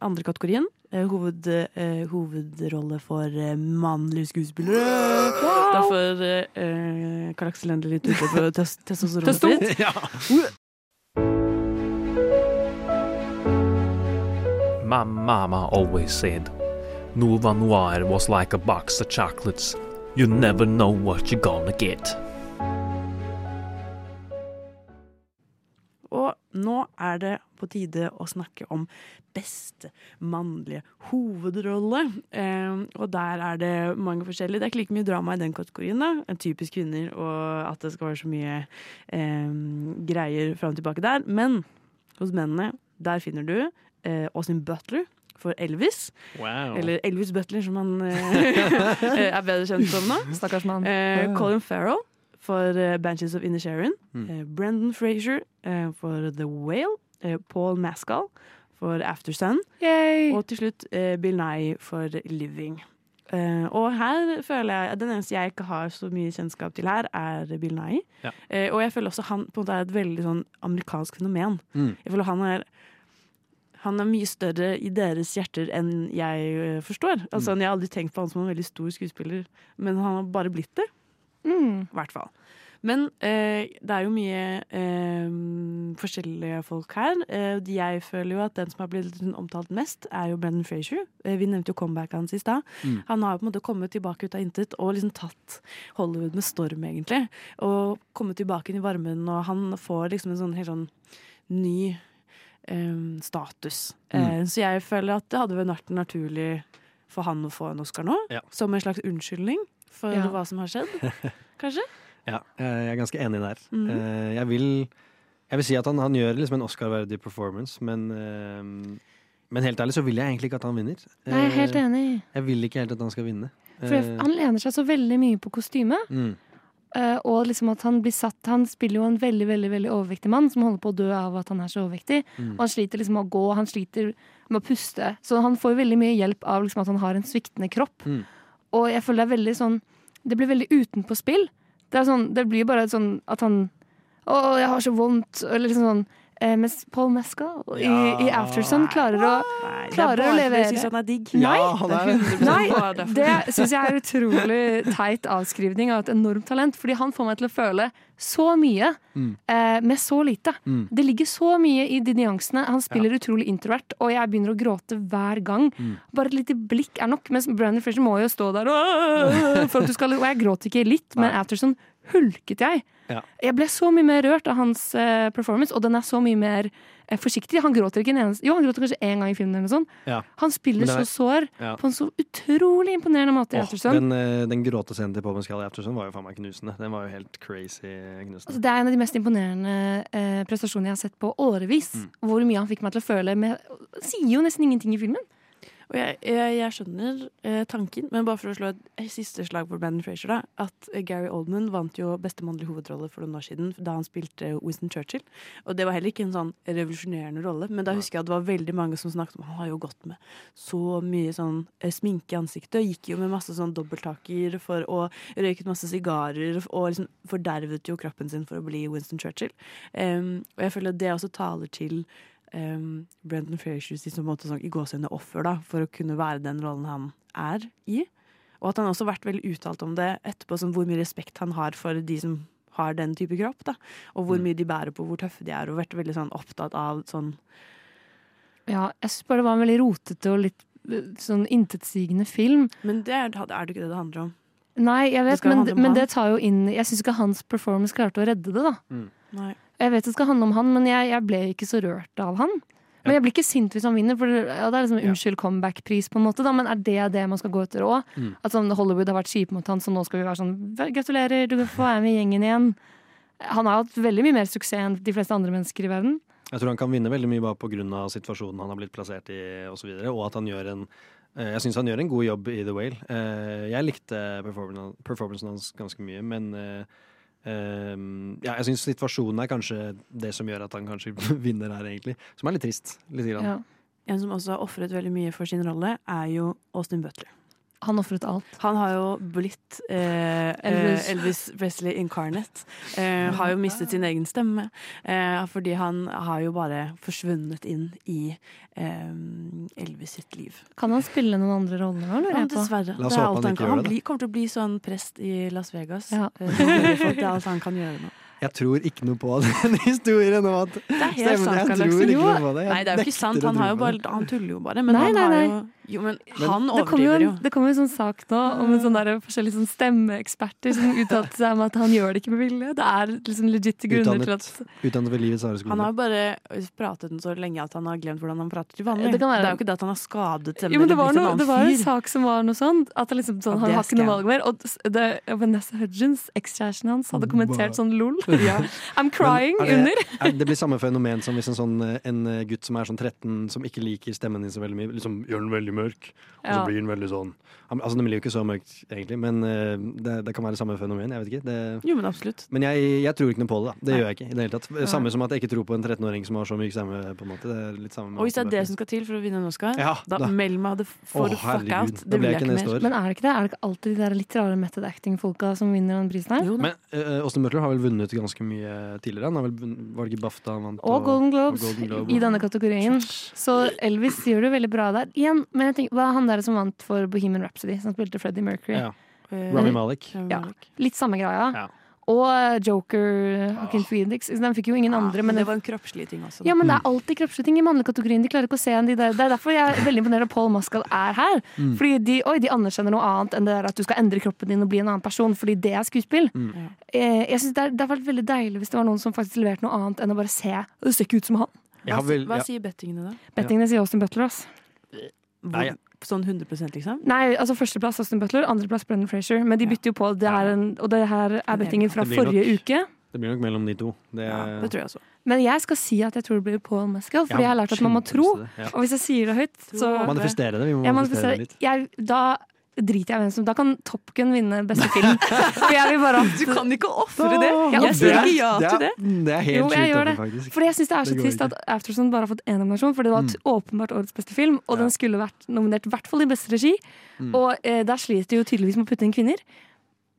andre kategorien, eh, hoved, eh, hovedrolle for eh, mannlige skuespillere. Derfor uh, Karl Aksel Endelig litt ute på tes testosteronet Testo. sitt. Ja. My mama always said, Nova Noir was like a box of chocolates. You never know what you're gonna get. Og nå er det på tide å snakke om beste mannlige hovedrolle. Eh, og der er det mange forskjellige. Det er ikke like mye drama i den kategorien. da. En typisk kvinner, og at det skal være så mye eh, greier fram og tilbake der. Men hos mennene, der finner du eh, Austin Butler for Elvis. Wow. Eller Elvis Butler, som han eh, er bedre kjent som nå. Stakkars mann. Eh, Colin Farrell for eh, Banshees of Inisherin. Mm. Eh, Brendan Frazier eh, for The Whale. Paul Mascal for Aftersun. Og til slutt Bill Nye for Living. Uh, og her føler jeg Den eneste jeg ikke har så mye kjennskap til her, er Bill Nye. Ja. Uh, og jeg føler også han på en måte er et veldig sånn amerikansk fenomen. Mm. Jeg føler han er han er mye større i deres hjerter enn jeg forstår. Altså, Jeg har aldri tenkt på han som en veldig stor skuespiller, men han har bare blitt det. Mm. I hvert fall. Men eh, det er jo mye eh, forskjellige folk her. Eh, jeg føler jo at den som har blitt omtalt mest, er jo Brendan Frazier. Eh, vi nevnte jo comebacket hans i stad. Mm. Han har jo på en måte kommet tilbake ut av intet og liksom tatt Hollywood med storm, egentlig. Og kommet tilbake inn i varmen, og han får liksom en sånn helt sånn ny eh, status. Eh, så jeg føler at det hadde vært naturlig for han å få en Oscar nå. Ja. Som en slags unnskyldning for Ja. hva som har skjedd. Kanskje? Ja, jeg er ganske enig der. Mm. Eh, Jeg vil Jeg vil si at han, han gjør liksom en Oscar-verdig performance, men eh, Men helt ærlig så vil jeg egentlig ikke at han vinner. Nei, jeg er helt Eh, enig. Jeg vil ikke helt at han skal vinne. For Eh, han lener seg så veldig mye på kostyme. mm, eh, og liksom at han blir satt Han spiller jo en veldig veldig, veldig overvektig mann som holder på å dø av at han er så overvektig. mm. Og han sliter liksom med å gå, han sliter med å puste. Så han får jo veldig mye hjelp av liksom at han har en sviktende kropp. Mm. Og jeg føler det er veldig sånn Det blir veldig utenpå spill. Det, sånn, det blir bare sånn at han Å, jeg har så vondt. Eller liksom sånn eh, Mens Paul Mescal i, i Aftersun klarer å Nei, Klarer det er å bare fordi levere. jeg syns han er digg. Nei, Ja, han er det. Nei, det syns jeg er utrolig teit avskrivning av et enormt talent. Fordi han får meg til å føle så mye Mm. eh, med så lite. Mm. Det ligger så mye i de nyansene. Han spiller utrolig introvert, og jeg begynner å gråte hver gang. Mm. Bare et lite blikk er nok. Mens Brandon Fisher må jo stå der «Åh!» for at du skal Og jeg gråter ikke litt, men Aftersun Afterson hulket jeg. Ja. Jeg ble så mye mer rørt av hans uh, performance, og den er så mye mer uh, forsiktig. Han gråter ikke en eneste Jo, han gråter kanskje én gang i filmen, eller noe sånt. Ja. Han spiller er- så sår Ja. på en så utrolig imponerende måte i Åh, Aftersun. den, uh, den gråtescenen til Paul Mescal i Aftersun var jo faen meg knusende. Den var jo helt crazy Altså, det er en av de mest imponerende prestasjonene jeg har sett på årevis. Mm. Hvor mye han fikk meg til å føle med Sier jo nesten ingenting i filmen. Og jeg, jeg, jeg skjønner eh, tanken, men bare for å slå et, siste slag for Brandon Frazier, da. At eh, Gary Oldman vant jo beste mannlige hovedrolle for noen år siden da han spilte Winston Churchill. Og det var heller ikke en sånn revolusjonerende rolle, men da husker jeg at det var veldig mange som snakket om Han har jo gått med så mye sånn eh, sminke i ansiktet, og gikk jo med masse sånn dobbelttaker for å røyket masse sigarer, og liksom fordervet jo kroppen sin for å bli Winston Churchill. Um, og jeg føler at det også taler til um, Brendan Frazier sitt på måte sånn, i gåsehudene offer da, for å kunne være den rollen han er i. Og at han også har vært veldig uttalt om det etterpå, sånn, hvor mye respekt han har for de som har den type kropp. Da. Og hvor mye de bærer på, hvor tøffe de er, og vært veldig sånn, opptatt av sånn Ja, jeg syns bare det var en veldig rotete og litt eh, sånn intetsigende film. Men det er, er det ikke det det handler om. Nei, jeg vet, det men, men det tar jo inn Jeg syns ikke hans performance klarte å redde det, da. Nei. Jeg vet det skal handle om han, men jeg, jeg ble ikke så rørt av han. Men jeg blir ikke sint hvis han vinner, for ja, det er liksom unnskyld comeback-pris, på en måte. Da, men er det det man skal gå etter òg? Mm. At sånn, Hollywood har vært kjipe mot han, så nå skal vi være sånn Gratulerer, du får være med i gjengen igjen. Han har hatt veldig mye mer suksess enn de fleste andre mennesker i verden. Jeg tror han kan vinne veldig mye bare pga. situasjonen han har blitt plassert i, og, så videre, og at han gjør en eh, jeg syns han gjør en god jobb i The Whale. Eh, Jeg likte performan- performancen hans ganske mye, men eh, ja, jeg syns situasjonen er kanskje det som gjør at han kanskje vinner her, egentlig. Som er litt trist. Litt grann. Ja. En som også har ofret veldig mye for sin rolle, er jo Austin Butler. Han ofret alt. Han har jo blitt eh, Elvis. Elvis. Elvis Presley incarnate. Eh, har jo mistet sin egen stemme. Eh, fordi han har jo bare forsvunnet inn i eh, Elvis sitt liv. Kan han spille noen andre roller nå, lurer Ja, jeg på? dessverre. La oss Det er håpe alt han han, ikke kan. gjør han det, kommer til å bli sånn prest i Las Vegas. Ja. Eh. Det er alt han kan gjøre nå. Jeg tror ikke noe på den historien om at Det er helt sant, jeg tror ikke noe på det. Jeg Nei, det er jo ikke sant. Han, har jo bare, han tuller jo bare. Men Nei, han nei, har nei. jo Jo, men det han kom, jo overdriver en, jo. det kommer jo en sånn sak nå om en sånn der, forskjellige sånn stemmeeksperter som uttalte seg om at han gjør det ikke med vilje. Det er liksom legitte grunner til at Utdannet, ved Livets harde skole. Han har bare pratet den så lenge at han har glemt hvordan han prater til vanlig. Det kan være- er jo ikke det at han har skadet stemmen Jo, men det var, noe, det var en sak som var noe sånn At det liksom sånn, han har ikke noe valg mer. Og det, Vanessa Hudgens, ekskjæresten hans, hadde kommentert sånn lol. Ja. I'm crying Men er det, under. er, det blir samme fenomen som hvis en, sånn, eh, en gutt som er sånn 13, som ikke liker stemmen din så veldig mye, liksom gjør den veldig mørk, og så blir den veldig sånn Altså, den blir jo ikke så mørkt, egentlig, men eh, det, det kan være samme fenomen. Jeg vet ikke. Det, Jo, men absolutt. men jeg, jeg tror ikke noe på det. da Det Nei. gjør jeg ikke. i det hele tatt Samme som at jeg ikke tror på en 13-åring som har så mye stemme. på en måte Det er litt samme med Og hvis det er det som skal til for å vinne en Oscar, Ja, da, da- meld meg det for oh, fuck out. Det vil jeg ikke mer. år. Men er det ikke det? Er det ikke alltid de der litt rare method acting-folka som vinner den prisen her? Jo da. Men Åsne Austin Butler har vel vunnet ganske mye tidligere? Han har vel vunnet, var det ikke BAFTA han vant? Og Golden Globes og Golden Globe. i denne kategorien. Så Elvis gjør det veldig bra der. Igjen, men jeg tenker, Hva er han der som vant for Bohemian Rhapsody, som spilte Freddie Mercury? Ja. Eh, Rami Malek. Ja. Litt samme greia. Ja. Og Joker, Joker, oh. Phoenix. Den fikk jo ingen andre. Men det var en kroppslig ting også. da. ja, men det er alltid kroppslige ting i mannlig-kategorien. De klarer ikke å se en de der. Det er derfor jeg er veldig imponert at Paul Mascal er her. Mm. Fordi de, oi, de anerkjenner noe annet enn det der at du skal endre kroppen din og bli en annen person. Fordi det er skuespill. Mm. Eh, jeg synes det, er, det har vært veldig deilig hvis det var noen som faktisk leverte noe annet enn å bare se Det ser ikke ut som han. Jeg Hva, vel, hva sier bettingene, da? Bettingene sier Austin Butler, ass. Nei, ja. Sånn 100% liksom? Nei, altså Førsteplass Austin Butler, andreplass Brendan Frazier. Men de bytter jo på. Det er en, og det her er bettingen fra forrige nok- uke. Det blir nok mellom de to. Det, Ja, det tror jeg også. Men jeg skal si at jeg tror det blir Paul Mescal, fordi Ja, jeg har lært at man må tro. det, ja. Og hvis jeg sier det høyt, så Manifestere det. Vi må manifestere det litt. jeg, Da driter jeg i hvem som Da kan Top Gun vinne beste film. For jeg vil bare at Du kan ikke ofre det! Jeg sier ofrer ikke ja til det. det er helt sjukt, faktisk. Fordi jeg syns det er så Det trist at Afterson bare har fått én nominasjon. for det var t- åpenbart årets beste film, og Ja. den skulle vært nominert i hvert fall i beste regi. Mm. Og eh, der sliter de jo tydeligvis med å putte inn kvinner.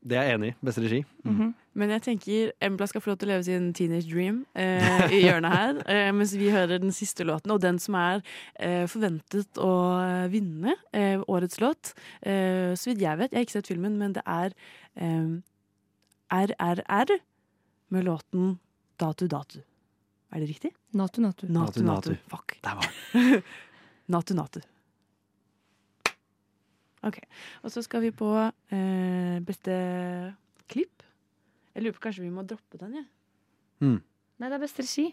Det er jeg enig i. Beste regi. Mm. Men jeg tenker Embla skal få lov til å leve sin teenage dream eh, i hjørnet her, eh, mens vi hører den siste låten, og den som er eh, forventet å eh, vinne eh, årets låt. Eh, så vidt jeg vet, jeg har ikke sett filmen, men det er eh, RRR med låten Datu Datu. Er det riktig? Natu Natu. Natu Natu. Fuck. Der var Natu Natu. Ok. Og så skal vi på eh, beste klipp. Jeg lurer på kanskje vi må droppe den, jeg. mm. Nei, det er beste regi.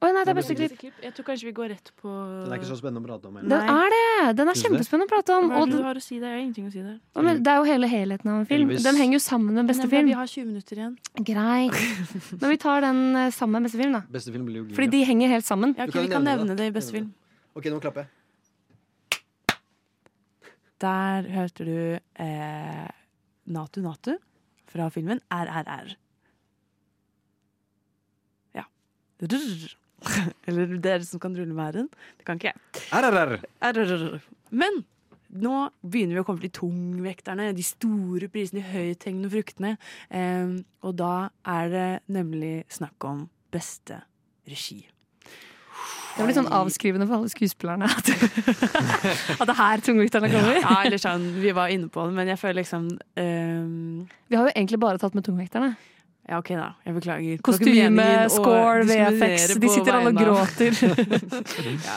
Å nei, det er beste klipp. Jeg tror kanskje vi går rett på Den er ikke så spennende å prate om. Den er det! Den er kjempespennende å prate om. Hva er det du har å si der? Jeg har ingenting å si der. Men det er jo hele helheten av en film. Elvis. Den henger jo sammen med beste Nei, film. Vi har 20 minutter igjen. Greit. Men vi tar den eh, sammen med beste film, da. Beste film blir jo Fordi de henger helt sammen. Ja, okay, vi kan nevne nevne det. det i beste film. Ok, nå klapper jeg. Der hørte du eh, Natu Natu fra filmen RRR. Ja. Rrr. Eller dere som kan rulle med r-en. Det kan ikke jeg. RRR. RRR. Men nå begynner vi å komme til de tungvekterne, de store prisene, de høythengende fruktene. Eh, og da er det nemlig snakk om beste regi. Det blir sånn avskrivende for alle skuespillerne at, at det er her tungvekterne kommer. Ja, eller sånn, vi var inne på det, men jeg føler liksom um... Vi har jo egentlig bare tatt med tungvekterne. Ja, OK, da. Jeg beklager. Kostyme, skål, score, VFX. De sitter alle og gråter. ja,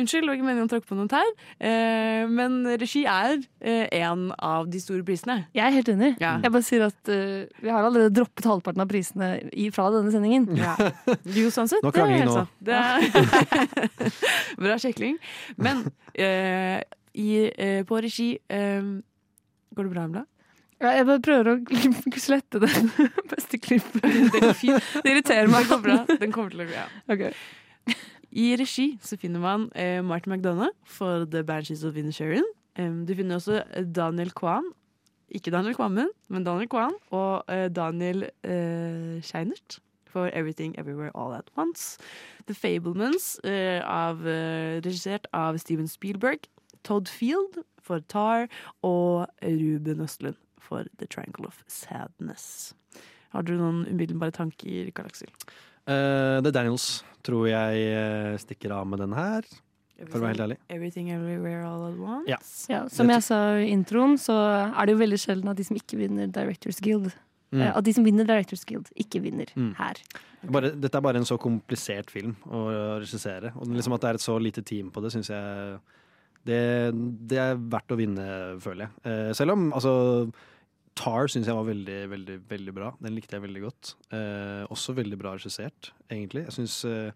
unnskyld, det var ikke meningen å tråkke på noen tær. Eh, men regi er eh, en av de store prisene. Jeg er helt enig. Ja. Jeg bare sier at uh, Vi har allerede droppet halvparten av prisene i, fra denne sendingen. Ja. Jo, sånn sett. Nå det er krangler vi nå. Det er Bra kjekling. Men eh, i, eh, på regi eh, Går det bra, Embla? Ja, jeg bare prøver å slette den beste klippen. Det er fint. Det irriterer meg. Den kommer, bra. Den kommer til å bli ja. okay. I regi så finner man eh, Martin McDonagh for The Banshees of Inisherin. Um, du finner også Daniel Kwan. Ikke Daniel Kvammen, men Daniel Kwan. Og eh, Daniel eh, Scheinert for Everything Everywhere All At Once. The Fablemans, eh, av, eh, regissert av Steven Spielberg. Todd Field for Tar og Ruben Østlund for The Triangle of Sadness. Har du noen umiddelbare tanker, Karl Aksel? Det The Daniels tror jeg eh, stikker av med den her, for å være helt ærlig. Everything Everywhere All At Once? Ja. Ja, som jeg sa i introen, så er det jo veldig sjelden at de som ikke vinner Directors Guild Mm. eh, At de som vinner Directors Guild, ikke vinner Mm. her. Bare, dette er bare en så komplisert film å regissere. Og liksom at det er et så lite team på det, syns jeg det, det er verdt å vinne, føler jeg. Eh, selv om altså Tar syns jeg var veldig, veldig veldig bra. Den likte jeg veldig godt. Eh, også veldig bra regissert, egentlig. Jeg syns eh,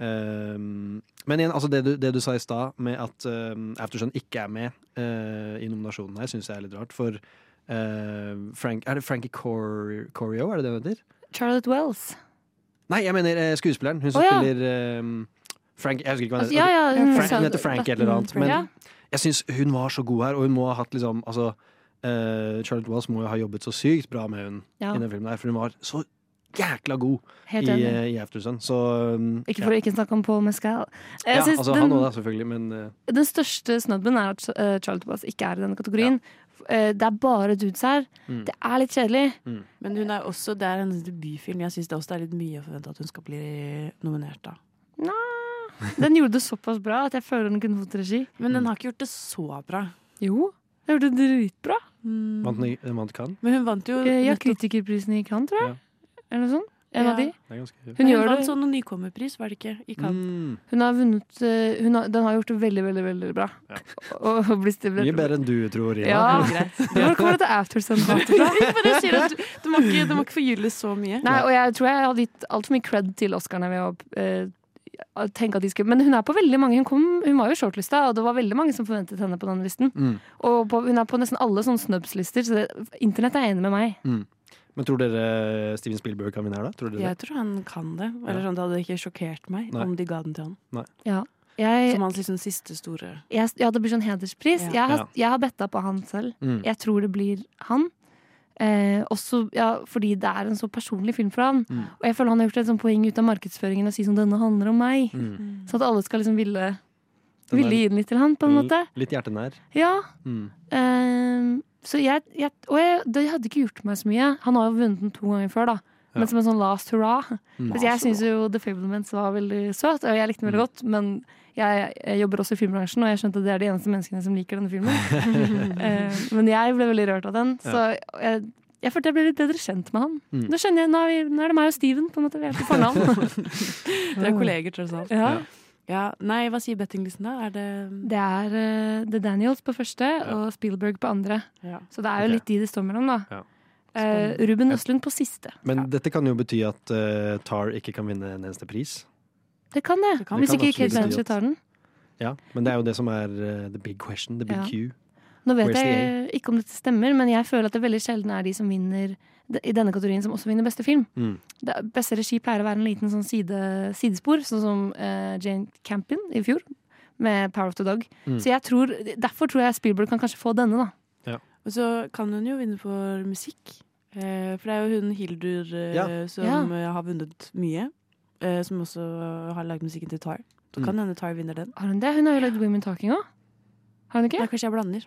eh, Men igjen, altså det du, det du sa i stad, med at uh, Aftersun ikke er med eh, i nominasjonen her, syns jeg er litt rart. For eh, Frank, Er det Frankie Cor Corio, er det det hun heter? Charlotte Wells. Nei, jeg mener eh, skuespilleren. Hun som oh, ja. spiller eh, Frank Jeg husker ikke hva Altså, ja, ja, hun Frank, hun heter Frank et eller annet. Men jeg syns hun var så god her, og hun må ha hatt liksom Altså, uh, Charlotte Walls må jo ha jobbet så sykt bra med hun Ja. i den filmen der, for hun var så jækla god i, eh, i Aftersun. Så um, Ikke for å ikke snakke om Paul Mescal. Ja, altså, den, han òg, selvfølgelig, men uh, den største snubben er at uh, Charlotte Walls ikke er i denne kategorien. Ja. det er bare dudes her. Mm. Det er litt kjedelig. Men hun er også, det er hennes debutfilm. Jeg syns det også er litt mye å forvente at hun skal bli nominert da. Den gjorde det såpass bra at jeg føler den kunne fått regi. Men den har ikke gjort det så bra. Jo, den gjorde det dritbra. vant den vant Cannes? Men hun vant jo Eh, Ja, nettopp- kritikerprisen i Cannes, tror jeg. Eller noe sånt. En Ja. av de. Det er ganske Hun Hun, gjør vant det. sånn en nykommerpris, var det ikke? I Cannes. Mm. Hun har vunnet eh, hun har, Den har gjort det veldig, veldig veldig bra. Og, og blir stilt- Mye bedre enn du tror, Ja Ja. Hvor kommer dette aftersun-hatet fra? Men jeg sier at du, du, må ikke, du må ikke forgylle så mye. Nei, og jeg tror jeg hadde gitt altfor mye cred til Oscarene ved å eh, tenke at de skulle Men hun er på veldig mange Hun, kom, hun var jo shortlista, og det var veldig mange som forventet henne på den listen. Mm. Og på, hun er på nesten alle sånne snubs-lister, så det, internett er enig med meg. Mm. Men tror dere Steven Spielberg kan vinne her, da? Tror dere Jeg det? tror han kan det. Eller sånn, Det hadde ikke sjokkert meg Nei. om de ga den til han. Nei. Ja. Jeg, Som hans liksom siste store jeg, ja, det blir sånn hederspris. Ja. Jeg, har, jeg har betta på han selv. Mm. Jeg tror det blir han. Eh, også ja, fordi det er en så personlig film for han. Mm. Og jeg føler han har gjort et sånt poeng ut av markedsføringen å si sånn 'denne handler om meg'. Mm. Så at alle skal liksom ville, ville gi den litt til han, på en måte. Litt hjertenær. Ja. Mm. Eh, så jeg, jeg Og jeg, det hadde ikke gjort meg så mye. Han har jo vunnet den to ganger før, da. Men som en sånn last hurra. Mm. Jeg syns jo The Fablements var veldig søt, og jeg likte den veldig godt. Men jeg, jeg jobber også i filmbransjen, og jeg skjønte at det er de eneste menneskene som liker denne filmen. uh, men jeg ble veldig rørt av den, så jeg, jeg følte jeg ble litt bedre kjent med han. Mm. Nå skjønner jeg, nå er, vi, nå er det meg og Steven, på en måte. Vi er på fornavn. Dere er kolleger, tross alt. ja. Ja, Nei, hva sier bettinglisten, da? Er det Det er uh, The Daniels på første og Spielberg på andre. ja. Så det er jo okay. litt de det står mellom, da. Ja. Eh, Ruben Østlund på siste. Men dette kan jo bety at uh, Tar ikke kan vinne en eneste pris. Det kan det. Det kan- Hvis ikke Kate Blanchett tar den. Ja, Men det er jo det som er uh, the big question, the big Ja. Q. Nå vet Where's jeg ikke om dette stemmer, men jeg føler at det veldig sjelden er de som vinner i denne kategorien, som også vinner beste film. Mm. Det, beste regi pleier å være en liten sånn side, sidespor, sånn som uh, Jane Campion i fjor, med Power of the Dog. Mm. Så jeg tror, Derfor tror jeg Spielberg kan kanskje få denne, da. Og så kan hun jo vinne for musikk. Eh, for det er jo hun Hildur eh, Ja. som Ja. har vunnet mye. Eh, som også har lagd musikken til Tar. Så Mm. kan hende Tar vinner den. Har hun det? Hun har jo lagd Women Talking òg. Har hun ikke? Nei, kanskje jeg blander.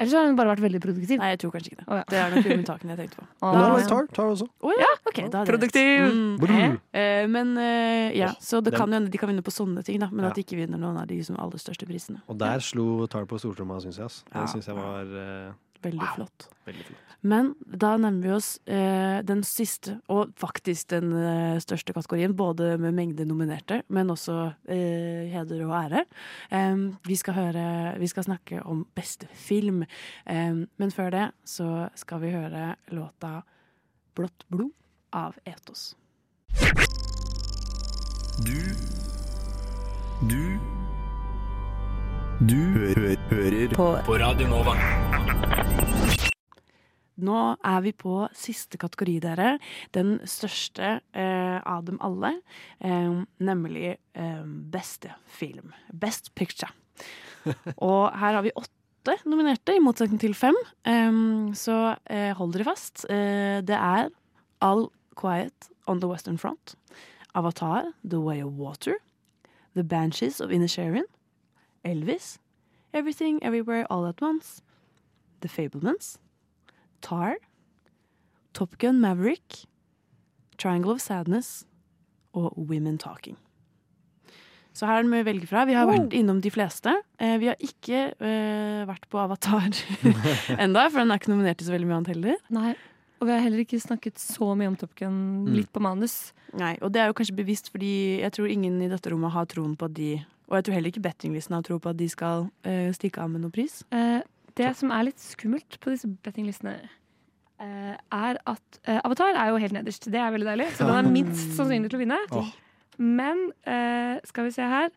Eller så har hun bare vært veldig produktiv. Nei, jeg tror kanskje ikke det. Å, ja. Det er nok Women Talking jeg tenkte på. Å, Men lagd det Tar, tar også. Å ja, ok, da er det Produktiv! Mm. Brr. Eh, men eh, ja, så det kan jo hende de kan vinne på sånne ting, da. Men Ja. at de ikke vinner noen av de som aller største prisene. Og der slo Tar på stortromma, syns jeg. ass. Det Ja. syns jeg var eh, Veldig Wow. flott. veldig flott. Men da nærmer vi oss eh, den siste, og faktisk den eh, største kategorien. Både med mengde nominerte, men også eh, heder og ære. Em, vi, skal høre, vi skal snakke om beste film. Em, men før det så skal vi høre låta 'Blått blod' av Etos. Du Du Du hø hører På- på Radio Nova. Nå er vi på siste kategori, dere. Den største eh, av dem alle. Eh, nemlig eh, beste film. Best picture. Og her har vi åtte nominerte, i motsetning til fem. Eh, så eh, hold dere fast. Eh, det er All Quiet on the Western Front. Avatar, The Way of Water. The Banshees of Inisherin. Elvis. Everything Everywhere All At Once, The Fablemans, Tar, Top Gun Maverick, Triangle of Sadness og Women Talking. Så her er det mye å velge fra. Vi har vært innom de fleste. Eh, vi har ikke uh, vært på Avatar enda, for den er ikke nominert til så veldig mye annet heller. Nei, og vi har heller ikke snakket så mye om Top Gun, Mm. litt på manus. Nei, og det er jo kanskje bevisst, fordi jeg tror ingen i dette rommet har troen på at de Og jeg tror heller ikke bettinglisten har tro på at de skal uh, stikke av med noen pris. Eh, det som er litt skummelt på disse bettinglistene, eh, er at eh, Avatar er jo helt nederst. Det er veldig deilig. Så den er minst sannsynlig til å vinne. Men eh, skal vi se her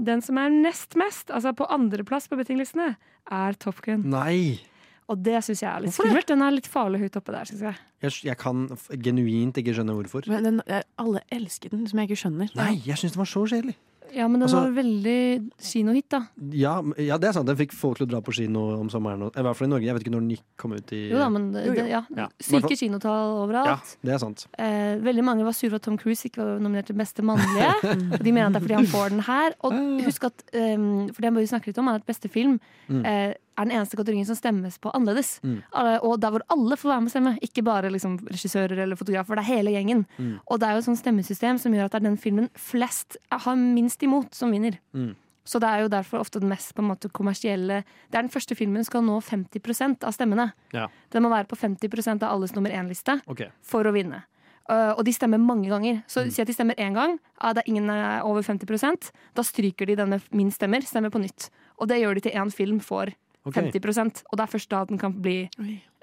Den som er nest mest, altså på andreplass på bettinglistene, er Top Gun. Nei! Og det syns jeg er litt skummelt. Den er litt farlig høyt oppe der, syns jeg. Jeg, jeg kan genuint ikke skjønne hvorfor. Men den, alle elsker den, som jeg ikke skjønner. Nei, jeg syns den var så kjedelig. Ja, men den Altså- var veldig kinohit, da. Ja, ja, det er sant. Den fikk folk til å dra på kino om sommeren. I hvert fall i Norge. Jeg vet ikke når den kom ut i Jo da, men det, Jo, jo. ja. Ja, Syke kinotall overalt. Ja, det er sant. Eh, veldig mange var sure for at Tom Cruise ikke var nominert til beste mannlige. og de mener at det er fordi han får den her. Og husk at um, for det jeg bare snakker litt om, er at beste film Mm. eh, er den eneste kategorien som stemmes på annerledes. Mm. Og der hvor alle får være med å stemme, ikke bare liksom, regissører eller fotografer. Det er hele gjengen. Mm. Og det er jo et sånt stemmesystem som gjør at det er den filmen flest har minst imot, som vinner. Mm. Så det er jo derfor ofte den mest på en måte, kommersielle Det er den første filmen som skal nå 50% av stemmene. Ja. Den må være på 50% av alles nummer én-liste okay. for å vinne. Uh, og de stemmer mange ganger. Så Mm. si at de stemmer én gang, ah, det er ingen er over 50% da stryker de den med minst stemmer, stemmer på nytt. Og det gjør de til én film får Ok. 50 og det er først da den kan bli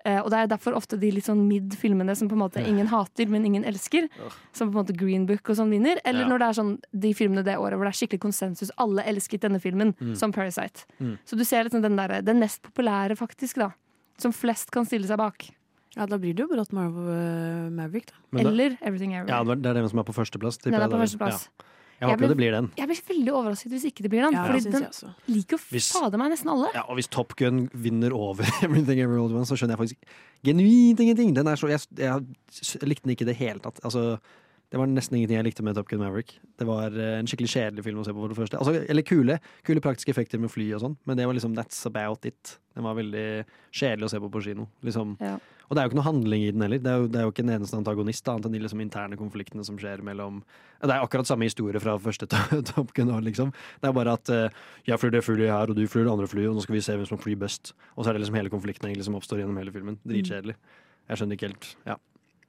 uh, Og det er derfor ofte de litt sånn mid-filmene som på en måte ingen hater, men ingen elsker. Som på en måte Green Book og sånn vinner. Eller Ja. når det er sånn de filmene det året hvor det er skikkelig konsensus. Alle elsket denne filmen, Mm. som Parasite. Mm. Så du ser liksom den, der, den mest populære, faktisk, da. Som flest kan stille seg bak. Ja, da blir det jo brått Marvel eh, Maverick, da. Da- Eller Everything Everywhere. Ja, det er- den som er på førsteplass. tipper Den er jeg på førsteplass. Ja. Jeg håper ble- det blir den. Jeg blir veldig overrasket hvis ikke det blir den. Ja, fordi den liker jo fader meg nesten alle. Ja, og hvis Top Gun vinner over Everything Every Old One, så skjønner jeg faktisk genuint ingenting. Den er så, jeg, jeg likte den ikke i det hele tatt. Altså, det var nesten ingenting jeg likte med Top Gun Maverick. Det var eh, en skikkelig kjedelig film å se på, for det første. Altså, eller kule, kule praktiske effekter med fly og sånn, men det var liksom that's about it. Den var veldig kjedelig å se på på kino. Liksom. Ja. Og det er jo ikke noe handling i den heller. Det er jo, det er jo ikke en eneste antagonist, annet enn de liksom interne konfliktene som skjer mellom Det er akkurat samme historie fra første Top Gun liksom. Det er bare at uh, jeg flyr det flyet her, og du flyr det andre flyet, og nå skal vi se hvem som flyr best. Og så er det liksom hele konflikten egentlig som oppstår gjennom hele filmen. Dritkjedelig. Jeg skjønner ikke helt Ja.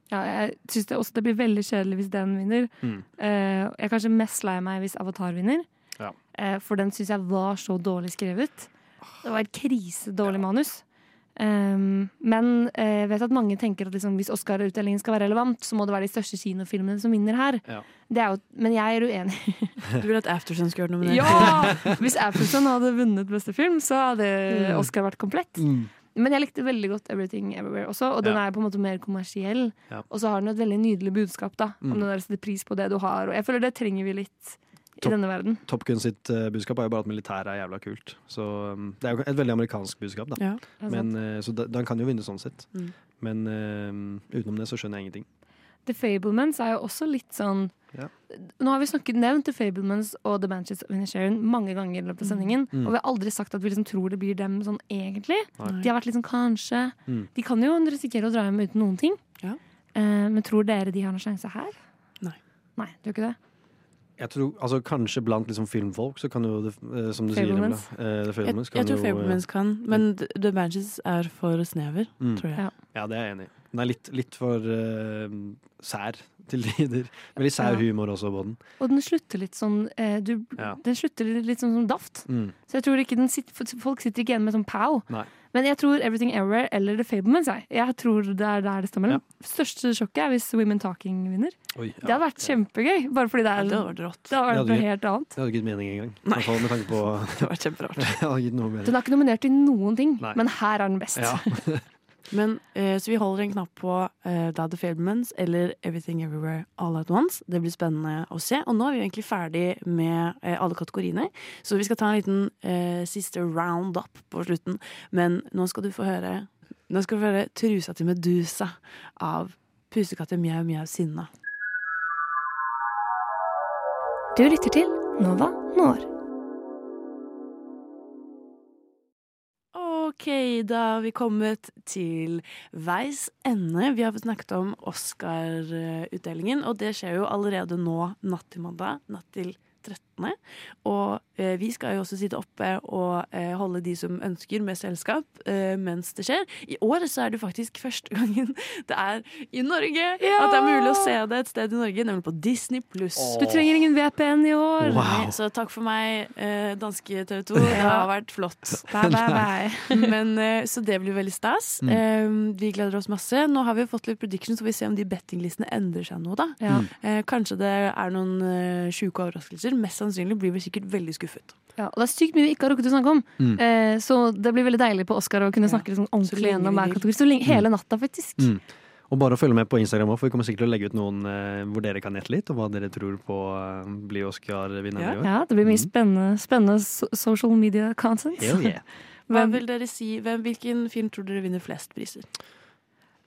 Ja, jeg syns det også det blir veldig kjedelig hvis den vinner. Mm. Eh, jeg er kanskje mest lei meg hvis Avatar vinner. Ja. Eh, for den syns jeg var så dårlig skrevet. Det var et krisedårlig manus. Um, men eh, jeg vet at mange tenker at liksom, hvis Oscar-utdelingen skal være relevant, så må det være de største kinofilmene som vinner her. Ja. Det er jo, men jeg er uenig. Du vil at Aftersun skulle vært nominert? ja! Hvis Aftersun hadde vunnet beste film, så hadde Mm. Oscar vært komplett. Men jeg likte veldig godt Everything Everywhere også, og den Ja. er på en måte mer kommersiell. Ja. Og så har den et veldig nydelig budskap da, om Mm. den der setter sette pris på det du har. Og jeg føler det trenger vi litt i Topp- denne verden. Top Gun sitt uh, budskap er jo bare at militæret er jævla kult. Så um, det er jo et veldig amerikansk budskap, da. Ja, Men, uh, så da, den kan jo vinne sånn sett. Mm. Men uh, utenom det så skjønner jeg ingenting. The Fablements er jo også litt sånn Ja. Nå har vi snakket nevnt The Fablemans og The Banches of Inisherin mange ganger i løpet av sendingen. Mm. Og vi har aldri sagt at vi liksom tror det blir dem sånn egentlig. Nei. De har vært sånn kanskje. Mm. De kan jo risikere å dra hjem uten noen ting. Ja. Eh, men tror dere de har noen sjanse her? Nei. Nei, tror ikke det? Jeg tror, altså Kanskje blant liksom filmfolk, så kan jo det, eh, som du sier, Emilia, eh, The Jeg, kan jeg tror jo, eh, Fablemans kan, men The- The Banches er for snever, Mm. tror jeg. Ja. Ja, det er jeg enig i. Den er litt, litt for uh, sær til tider. Veldig sær Ja. humor også på den. Og den slutter litt sånn eh, du, Ja. Den slutter litt sånn som daft. Mm. Så jeg tror ikke den sitter, folk sitter ikke igjen med sånn pow. Nei. Men jeg tror Everything Everywhere eller The Fablements. Jeg, jeg tror det er der det står mellom. Største sjokket er hvis Women Talking vinner. Oi, Det hadde vært kjempegøy. Bare fordi det er det hadde vært rått. Det hadde vært noe helt annet. Det hadde ikke gitt mening engang. I hvert fall med tanke på Det hadde vært kjemperart. Den er ikke nominert til noen ting, Nei. men her er den best. Ja. Men, eh, så vi holder en knapp på eh, Dad The Fablemans eller Everything Everywhere All At Once. Det blir spennende å se. Og nå er vi egentlig ferdig med eh, alle kategoriene, så vi skal ta en liten eh, siste round-up på slutten. Men nå skal du få høre Nå skal du få høre 'Trusa til Medusa' av pusekatter Mjau Mjau Sinna. Du lytter til Nova Når. OK, da har vi kommet til veis ende. Vi har snakket om Oscar-utdelingen, og det skjer jo allerede nå natt til mandag. Natt til 13. Og eh, vi skal jo også sitte oppe og eh, holde de som ønsker, med selskap eh, mens det skjer. I år så er det faktisk første gangen det er i Norge at det er mulig å se det et sted i Norge, nemlig på Disney pluss. Du trenger ingen VPN i år. Wow. Så takk for meg, eh, danske TV 2. Det har vært flott. Bye, bye, bye. Men, eh, så det blir veldig stas. Mm. Eh, vi gleder oss masse. Nå har vi fått litt predictions, så vi ser om de bettinglistene endrer seg nå, da. Ja. Eh, kanskje det er noen sjuke overraskelser. Mest sannsynlig blir vi sikkert veldig skuffet. Ja, og det er sykt mye vi ikke har rukket å snakke om. Mm. Eh, så det blir veldig deilig på Oscar å kunne snakke liksom ordentlig lenge gjennom hver kategori. Så lenge, hele natta, faktisk. Mm. Og bare å følge med på Instagram også, for vi kommer sikkert til å legge ut noen eh, hvor dere kan gjette litt, og hva dere tror på eh, blir Oscar-vinneren i år. Ja, det blir mye spennende, spennende so social media content. Hell yeah. Hvem vil dere si, hvem, Hvilken film tror dere vinner flest priser?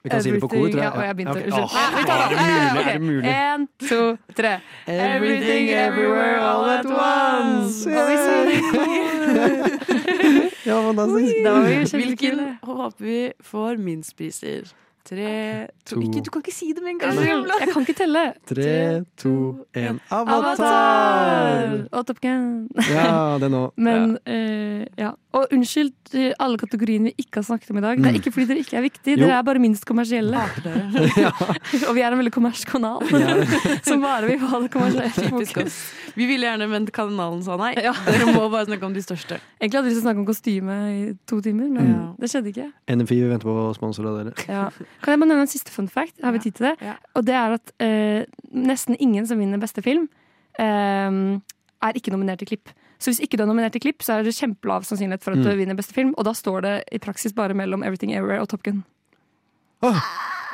Vi kan si det på kor, tror jeg. Ja, og jeg begynte. Unnskyld. Det. er det mulig? Ok, Er det mulig? En, to, tre. Everything everywhere all at once. Og vi sier det i kor. Ja, fantastisk. Da var vi Hvilken kjempekule. håper vi får minst priser? Tre, to. Ikke, Du kan ikke si det med en gang! Jeg kan ikke telle. Tre, to, én. Avatar! Avatar! Og Top Gun. Ja, det nå. Men eh, ja. Og unnskyld alle kategoriene vi ikke har snakket om i dag. Det er ikke fordi dere ikke er viktige, dere er bare minst kommersielle. Ja. og vi er en veldig kommersiell kanal som bare vil ha det kommersielle. Vi ville gjerne, men kanalen sa nei. Ja. Dere må bare snakke om de største. Egentlig hadde vi lyst til å snakke om kostyme i to timer, men Ja. det skjedde ikke. NFI vi venter på sponsor av dere. Ja. Kan jeg bare nevne en siste fun fact? Har vi tid til det? Ja. Og det er at uh, nesten ingen som vinner beste film, uh, er ikke nominert til klipp. Så hvis ikke du er nominert til klipp, så er det kjempelav sannsynlighet for at Mm. du vinner beste film, og da står det i praksis bare mellom Everything Everywhere og Top Gun. Oh.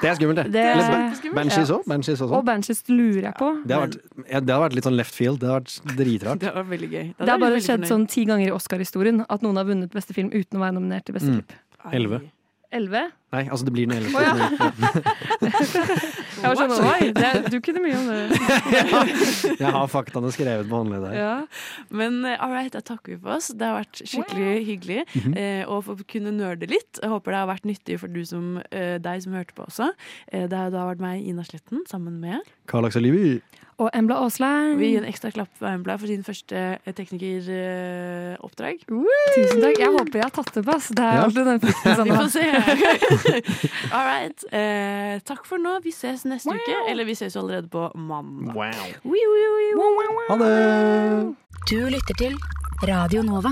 det er skummelt, det. Det er Banshees òg. Ja. Og Banshees lurer jeg på. Det har, vært, ja, det har vært litt sånn left field. Det har vært dritrart. Det var veldig gøy. det, Det har er bare skjedd fornøyd. sånn ti ganger i Oscar-historien at noen har vunnet beste film uten å være nominert til beste Mm. klipp. Elleve. Nei, altså det blir den elleve. Oh, ja. Jeg var sånn, oi, det, du kunne mye om det. Jeg har faktaene skrevet på håndleddet. Ja. Men eh, all right, da takker vi for oss. Det har vært skikkelig hyggelig Mhm. eh, å få kunne nerde litt. Jeg håper det har vært nyttig for du som, eh, deg som hørte på også. Eh, det har da vært meg, Ina Sletten, sammen med Karl Aksel Livi. Og Embla Aasland. Vi gir en ekstra klapp for Embla for sin første eh, teknikeroppdrag. Tusen takk. Jeg håper jeg har tatt det på. ass. Det er Ja. alltid den frykten. Vi får se. All right. Eh, takk for nå. Vi ses neste uke. Eller vi ses jo allerede på mandag. Wow. Wow, wow, wow. Ha det! Du lytter til Radio Nova.